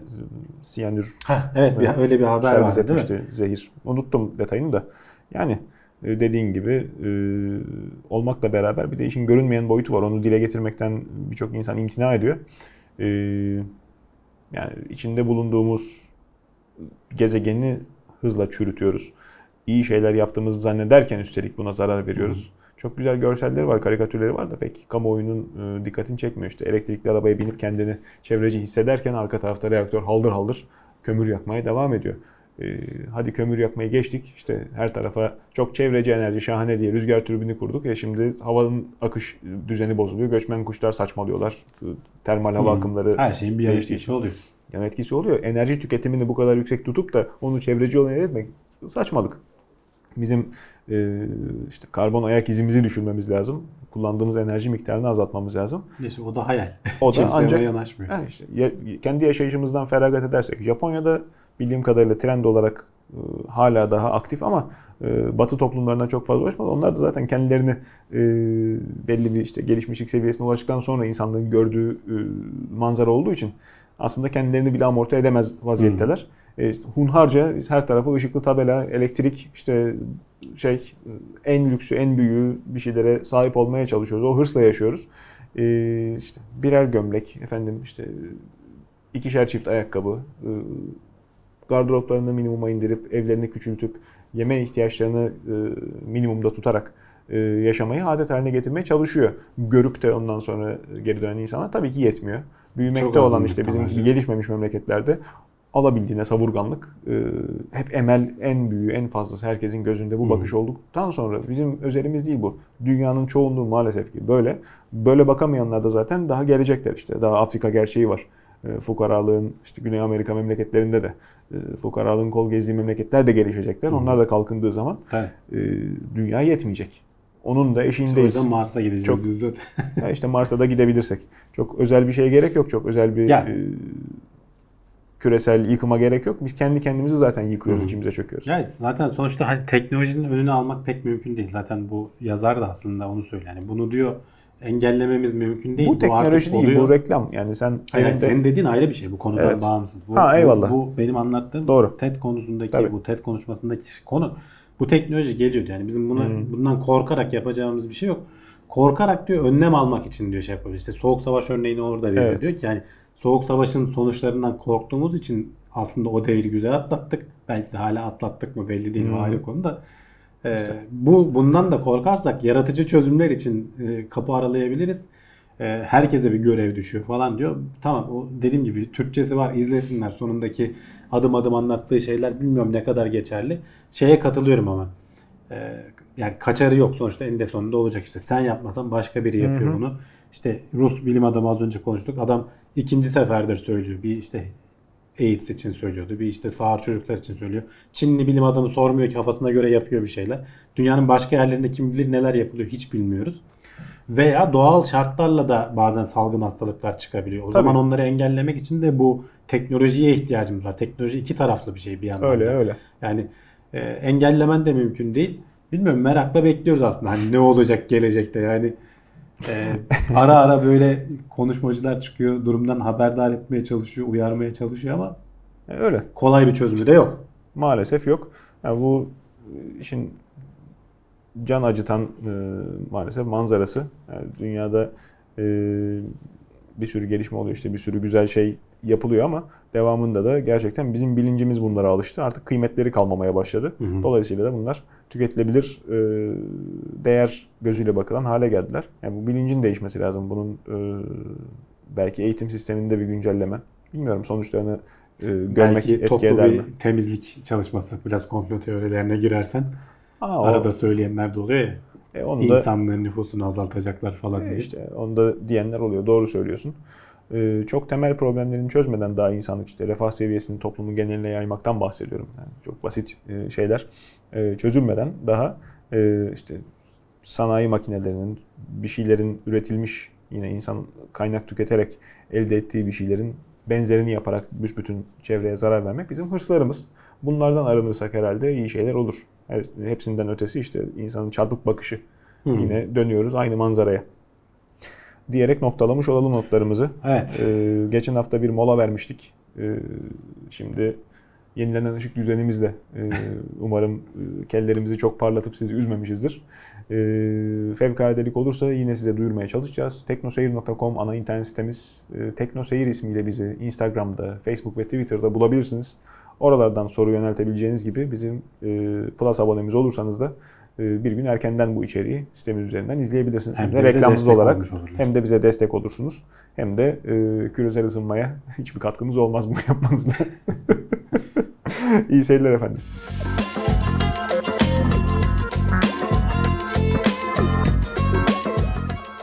siyanür Heh, evet bir, öyle bir haber servis vardı değil mi? etmişti zehir. Unuttum detayını da. Yani e, dediğin gibi e, olmakla beraber bir de işin görünmeyen boyutu var. Onu dile getirmekten birçok insan imtina ediyor. E, yani içinde bulunduğumuz gezegeni hızla çürütüyoruz. İyi şeyler yaptığımızı zannederken üstelik buna zarar veriyoruz. Çok güzel görselleri var, karikatürleri var da pek kamuoyunun e, dikkatini çekmiyor. İşte elektrikli arabaya binip kendini çevreci hissederken arka tarafta reaktör haldır haldır kömür yakmaya devam ediyor. E, hadi kömür yakmayı geçtik. İşte her tarafa çok çevreci enerji şahane diye rüzgar türbini kurduk. E şimdi havanın akış düzeni bozuluyor. Göçmen kuşlar saçmalıyorlar. E, Termal hava Hmm. akımları Her şeyin bir yan etkisi için. oluyor. yan etkisi oluyor. Enerji tüketimini bu kadar yüksek tutup da onu çevreci olan etmek saçmalık. Bizim e, işte karbon ayak izimizi düşürmemiz lazım. Kullandığımız enerji miktarını azaltmamız lazım. Neyse o da hayal. O da Kimse ancak yanaşmıyor. Ha işte, ya- kendi yaşayışımızdan feragat edersek Japonya'da bildiğim kadarıyla trend olarak e, hala daha aktif ama e, Batı toplumlarına çok fazla ulaşmadı. Onlar da zaten kendilerini e, belli bir işte gelişmişlik seviyesine ulaştıktan sonra insanlığın gördüğü e, manzara olduğu için aslında kendilerini bile amorti edemez vaziyetteler. E, işte hunharca biz her tarafı ışıklı tabela, elektrik, işte şey en lüksü, en büyüğü bir şeylere sahip olmaya çalışıyoruz. O hırsla yaşıyoruz. E, işte birer gömlek, efendim işte ikişer çift ayakkabı, e, gardıroplarını minimuma indirip, evlerini küçültüp, yeme ihtiyaçlarını e, minimumda tutarak e, yaşamayı adet haline getirmeye çalışıyor. Görüp de ondan sonra geri dönen insana tabii ki yetmiyor. Büyümekte Çok olan işte bizim gibi gelişmemiş memleketlerde alabildiğine savurganlık, e, hep emel en büyüğü, en fazlası herkesin gözünde bu bakış olduktan sonra bizim özelimiz değil bu. Dünyanın çoğunluğu maalesef ki böyle. Böyle bakamayanlar da zaten daha gelecekler işte. Daha Afrika gerçeği var. E, fukaralığın işte Güney Amerika memleketlerinde de e, fukaralığın kol gezdiği memleketler de gelişecekler. Onlar da kalkındığı zaman Tabii. e, dünya yetmeyecek. Onun da İşte o eşiğindeyiz. yüzden Mars'a gideceğiz Çok- diyoruz zaten. Ya işte Mars'a da gidebilirsek. Çok özel bir şeye gerek yok. Çok özel bir Ya, e, küresel yıkıma gerek yok. Biz kendi kendimizi zaten yıkıyoruz, Hı. içimize çöküyoruz. Ya zaten sonuçta hani teknolojinin önünü almak pek mümkün değil. Zaten bu yazar da aslında onu söylüyor. Yani bunu diyor engellememiz mümkün değil. bu teknoloji artık değil, oluyor. bu reklam. Yani sen Hayır, elinde- senin dediğin ayrı bir şey. Bu konudan Evet. bağımsız. Bu, Ha, bu- eyvallah. Bu, benim anlattığım Doğru. TED konusundaki Tabii. bu TED konuşmasındaki konu bu teknoloji geliyor. Yani bizim buna Hı. bundan korkarak yapacağımız bir şey yok. Korkarak diyor önlem almak için diyor şey yapabilir. İşte soğuk savaş örneğini orada veriyor. Evet. Diyor ki yani soğuk savaşın sonuçlarından korktuğumuz için aslında o devri güzel atlattık. Belki de hala atlattık mı belli değil. O ayrı konu da. Ee, İşte. bu bundan da korkarsak yaratıcı çözümler için e, kapı aralayabiliriz. E, herkese bir görev düşüyor falan diyor. Tamam o dediğim gibi Türkçesi var izlesinler sonundaki adım adım anlattığı şeyler bilmiyorum ne kadar geçerli. Şeye katılıyorum ama. E, yani kaçarı yok sonuçta eninde sonunda olacak işte. Sen yapmasan başka biri yapıyor Hı hı. bunu. İşte Rus bilim adamı az önce konuştuk. Adam ikinci seferdir söylüyor. Bir işte AIDS için söylüyordu. Bir işte sağır çocuklar için söylüyor. Çinli bilim adamı sormuyor ki kafasına göre yapıyor bir şeyler. Dünyanın başka yerlerinde kim bilir neler yapılıyor hiç bilmiyoruz. Veya doğal şartlarla da bazen salgın hastalıklar çıkabiliyor. O Tabii. zaman onları engellemek için de bu teknolojiye ihtiyacımız var. Teknoloji iki taraflı bir şey bir yandan. öyle da. öyle. Yani e, engellemen de mümkün değil. Bilmiyorum merakla bekliyoruz aslında. Hani ne olacak gelecekte yani. e, ara ara böyle konuşmacılar çıkıyor. Durumdan haberdar etmeye çalışıyor, uyarmaya çalışıyor ama Öyle. kolay bir çözümü de yok. Maalesef yok. Yani bu işin can acıtan e, maalesef manzarası. Yani dünyada e, bir sürü gelişme oluyor işte bir sürü güzel şey yapılıyor ama devamında da gerçekten bizim bilincimiz bunlara alıştı. Artık kıymetleri kalmamaya başladı. Hı hı. Dolayısıyla da bunlar tüketilebilir e, değer gözüyle bakılan hale geldiler. Yani bu bilincin değişmesi lazım. Bunun e, belki eğitim sisteminde bir güncelleme. Bilmiyorum sonuçlarını e, görmek Belki etki eder bir mi? temizlik çalışması biraz komplo teorilerine girersen Aa, o- arada söyleyenler de oluyor ya. E, onu da İnsanlığın nüfusunu azaltacaklar falan e, diye. işte onu da diyenler oluyor. Doğru söylüyorsun. E, çok temel problemlerini çözmeden daha insanlık işte refah seviyesini toplumun geneline yaymaktan bahsediyorum. Yani çok basit e, şeyler e, çözülmeden daha e, işte sanayi makinelerinin bir şeylerin üretilmiş yine insan kaynak tüketerek elde ettiği bir şeylerin benzerini yaparak büsbütün çevreye zarar vermek bizim hırslarımız. Bunlardan arınırsak herhalde iyi şeyler olur. Her- Hepsinden ötesi işte insanın çarpık bakışı. Hı. Yine dönüyoruz aynı manzaraya. Diyerek noktalamış olalım notlarımızı. Evet. Ee, geçen hafta bir mola vermiştik. Ee, şimdi yenilenen ışık düzenimizle e, umarım e, kellerimizi çok parlatıp sizi üzmemişizdir. Ee, fevkaladelik olursa yine size duyurmaya çalışacağız. teknoseyir.com ana internet sitemiz. E, Teknoseyir ismiyle bizi Instagram'da, Facebook ve Twitter'da bulabilirsiniz. Oralardan soru yöneltebileceğiniz gibi bizim e, Plus abonemiz olursanız da e, bir gün erkenden bu içeriği sitemiz üzerinden izleyebilirsiniz. Hem, Hem de de reklamsız olarak hem de bize destek olursunuz. Hem de e, küresel ısınmaya hiçbir katkımız olmaz bunu yapmanızda. İyi seyirler efendim.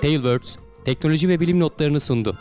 Tailwords teknoloji ve bilim notlarını sundu.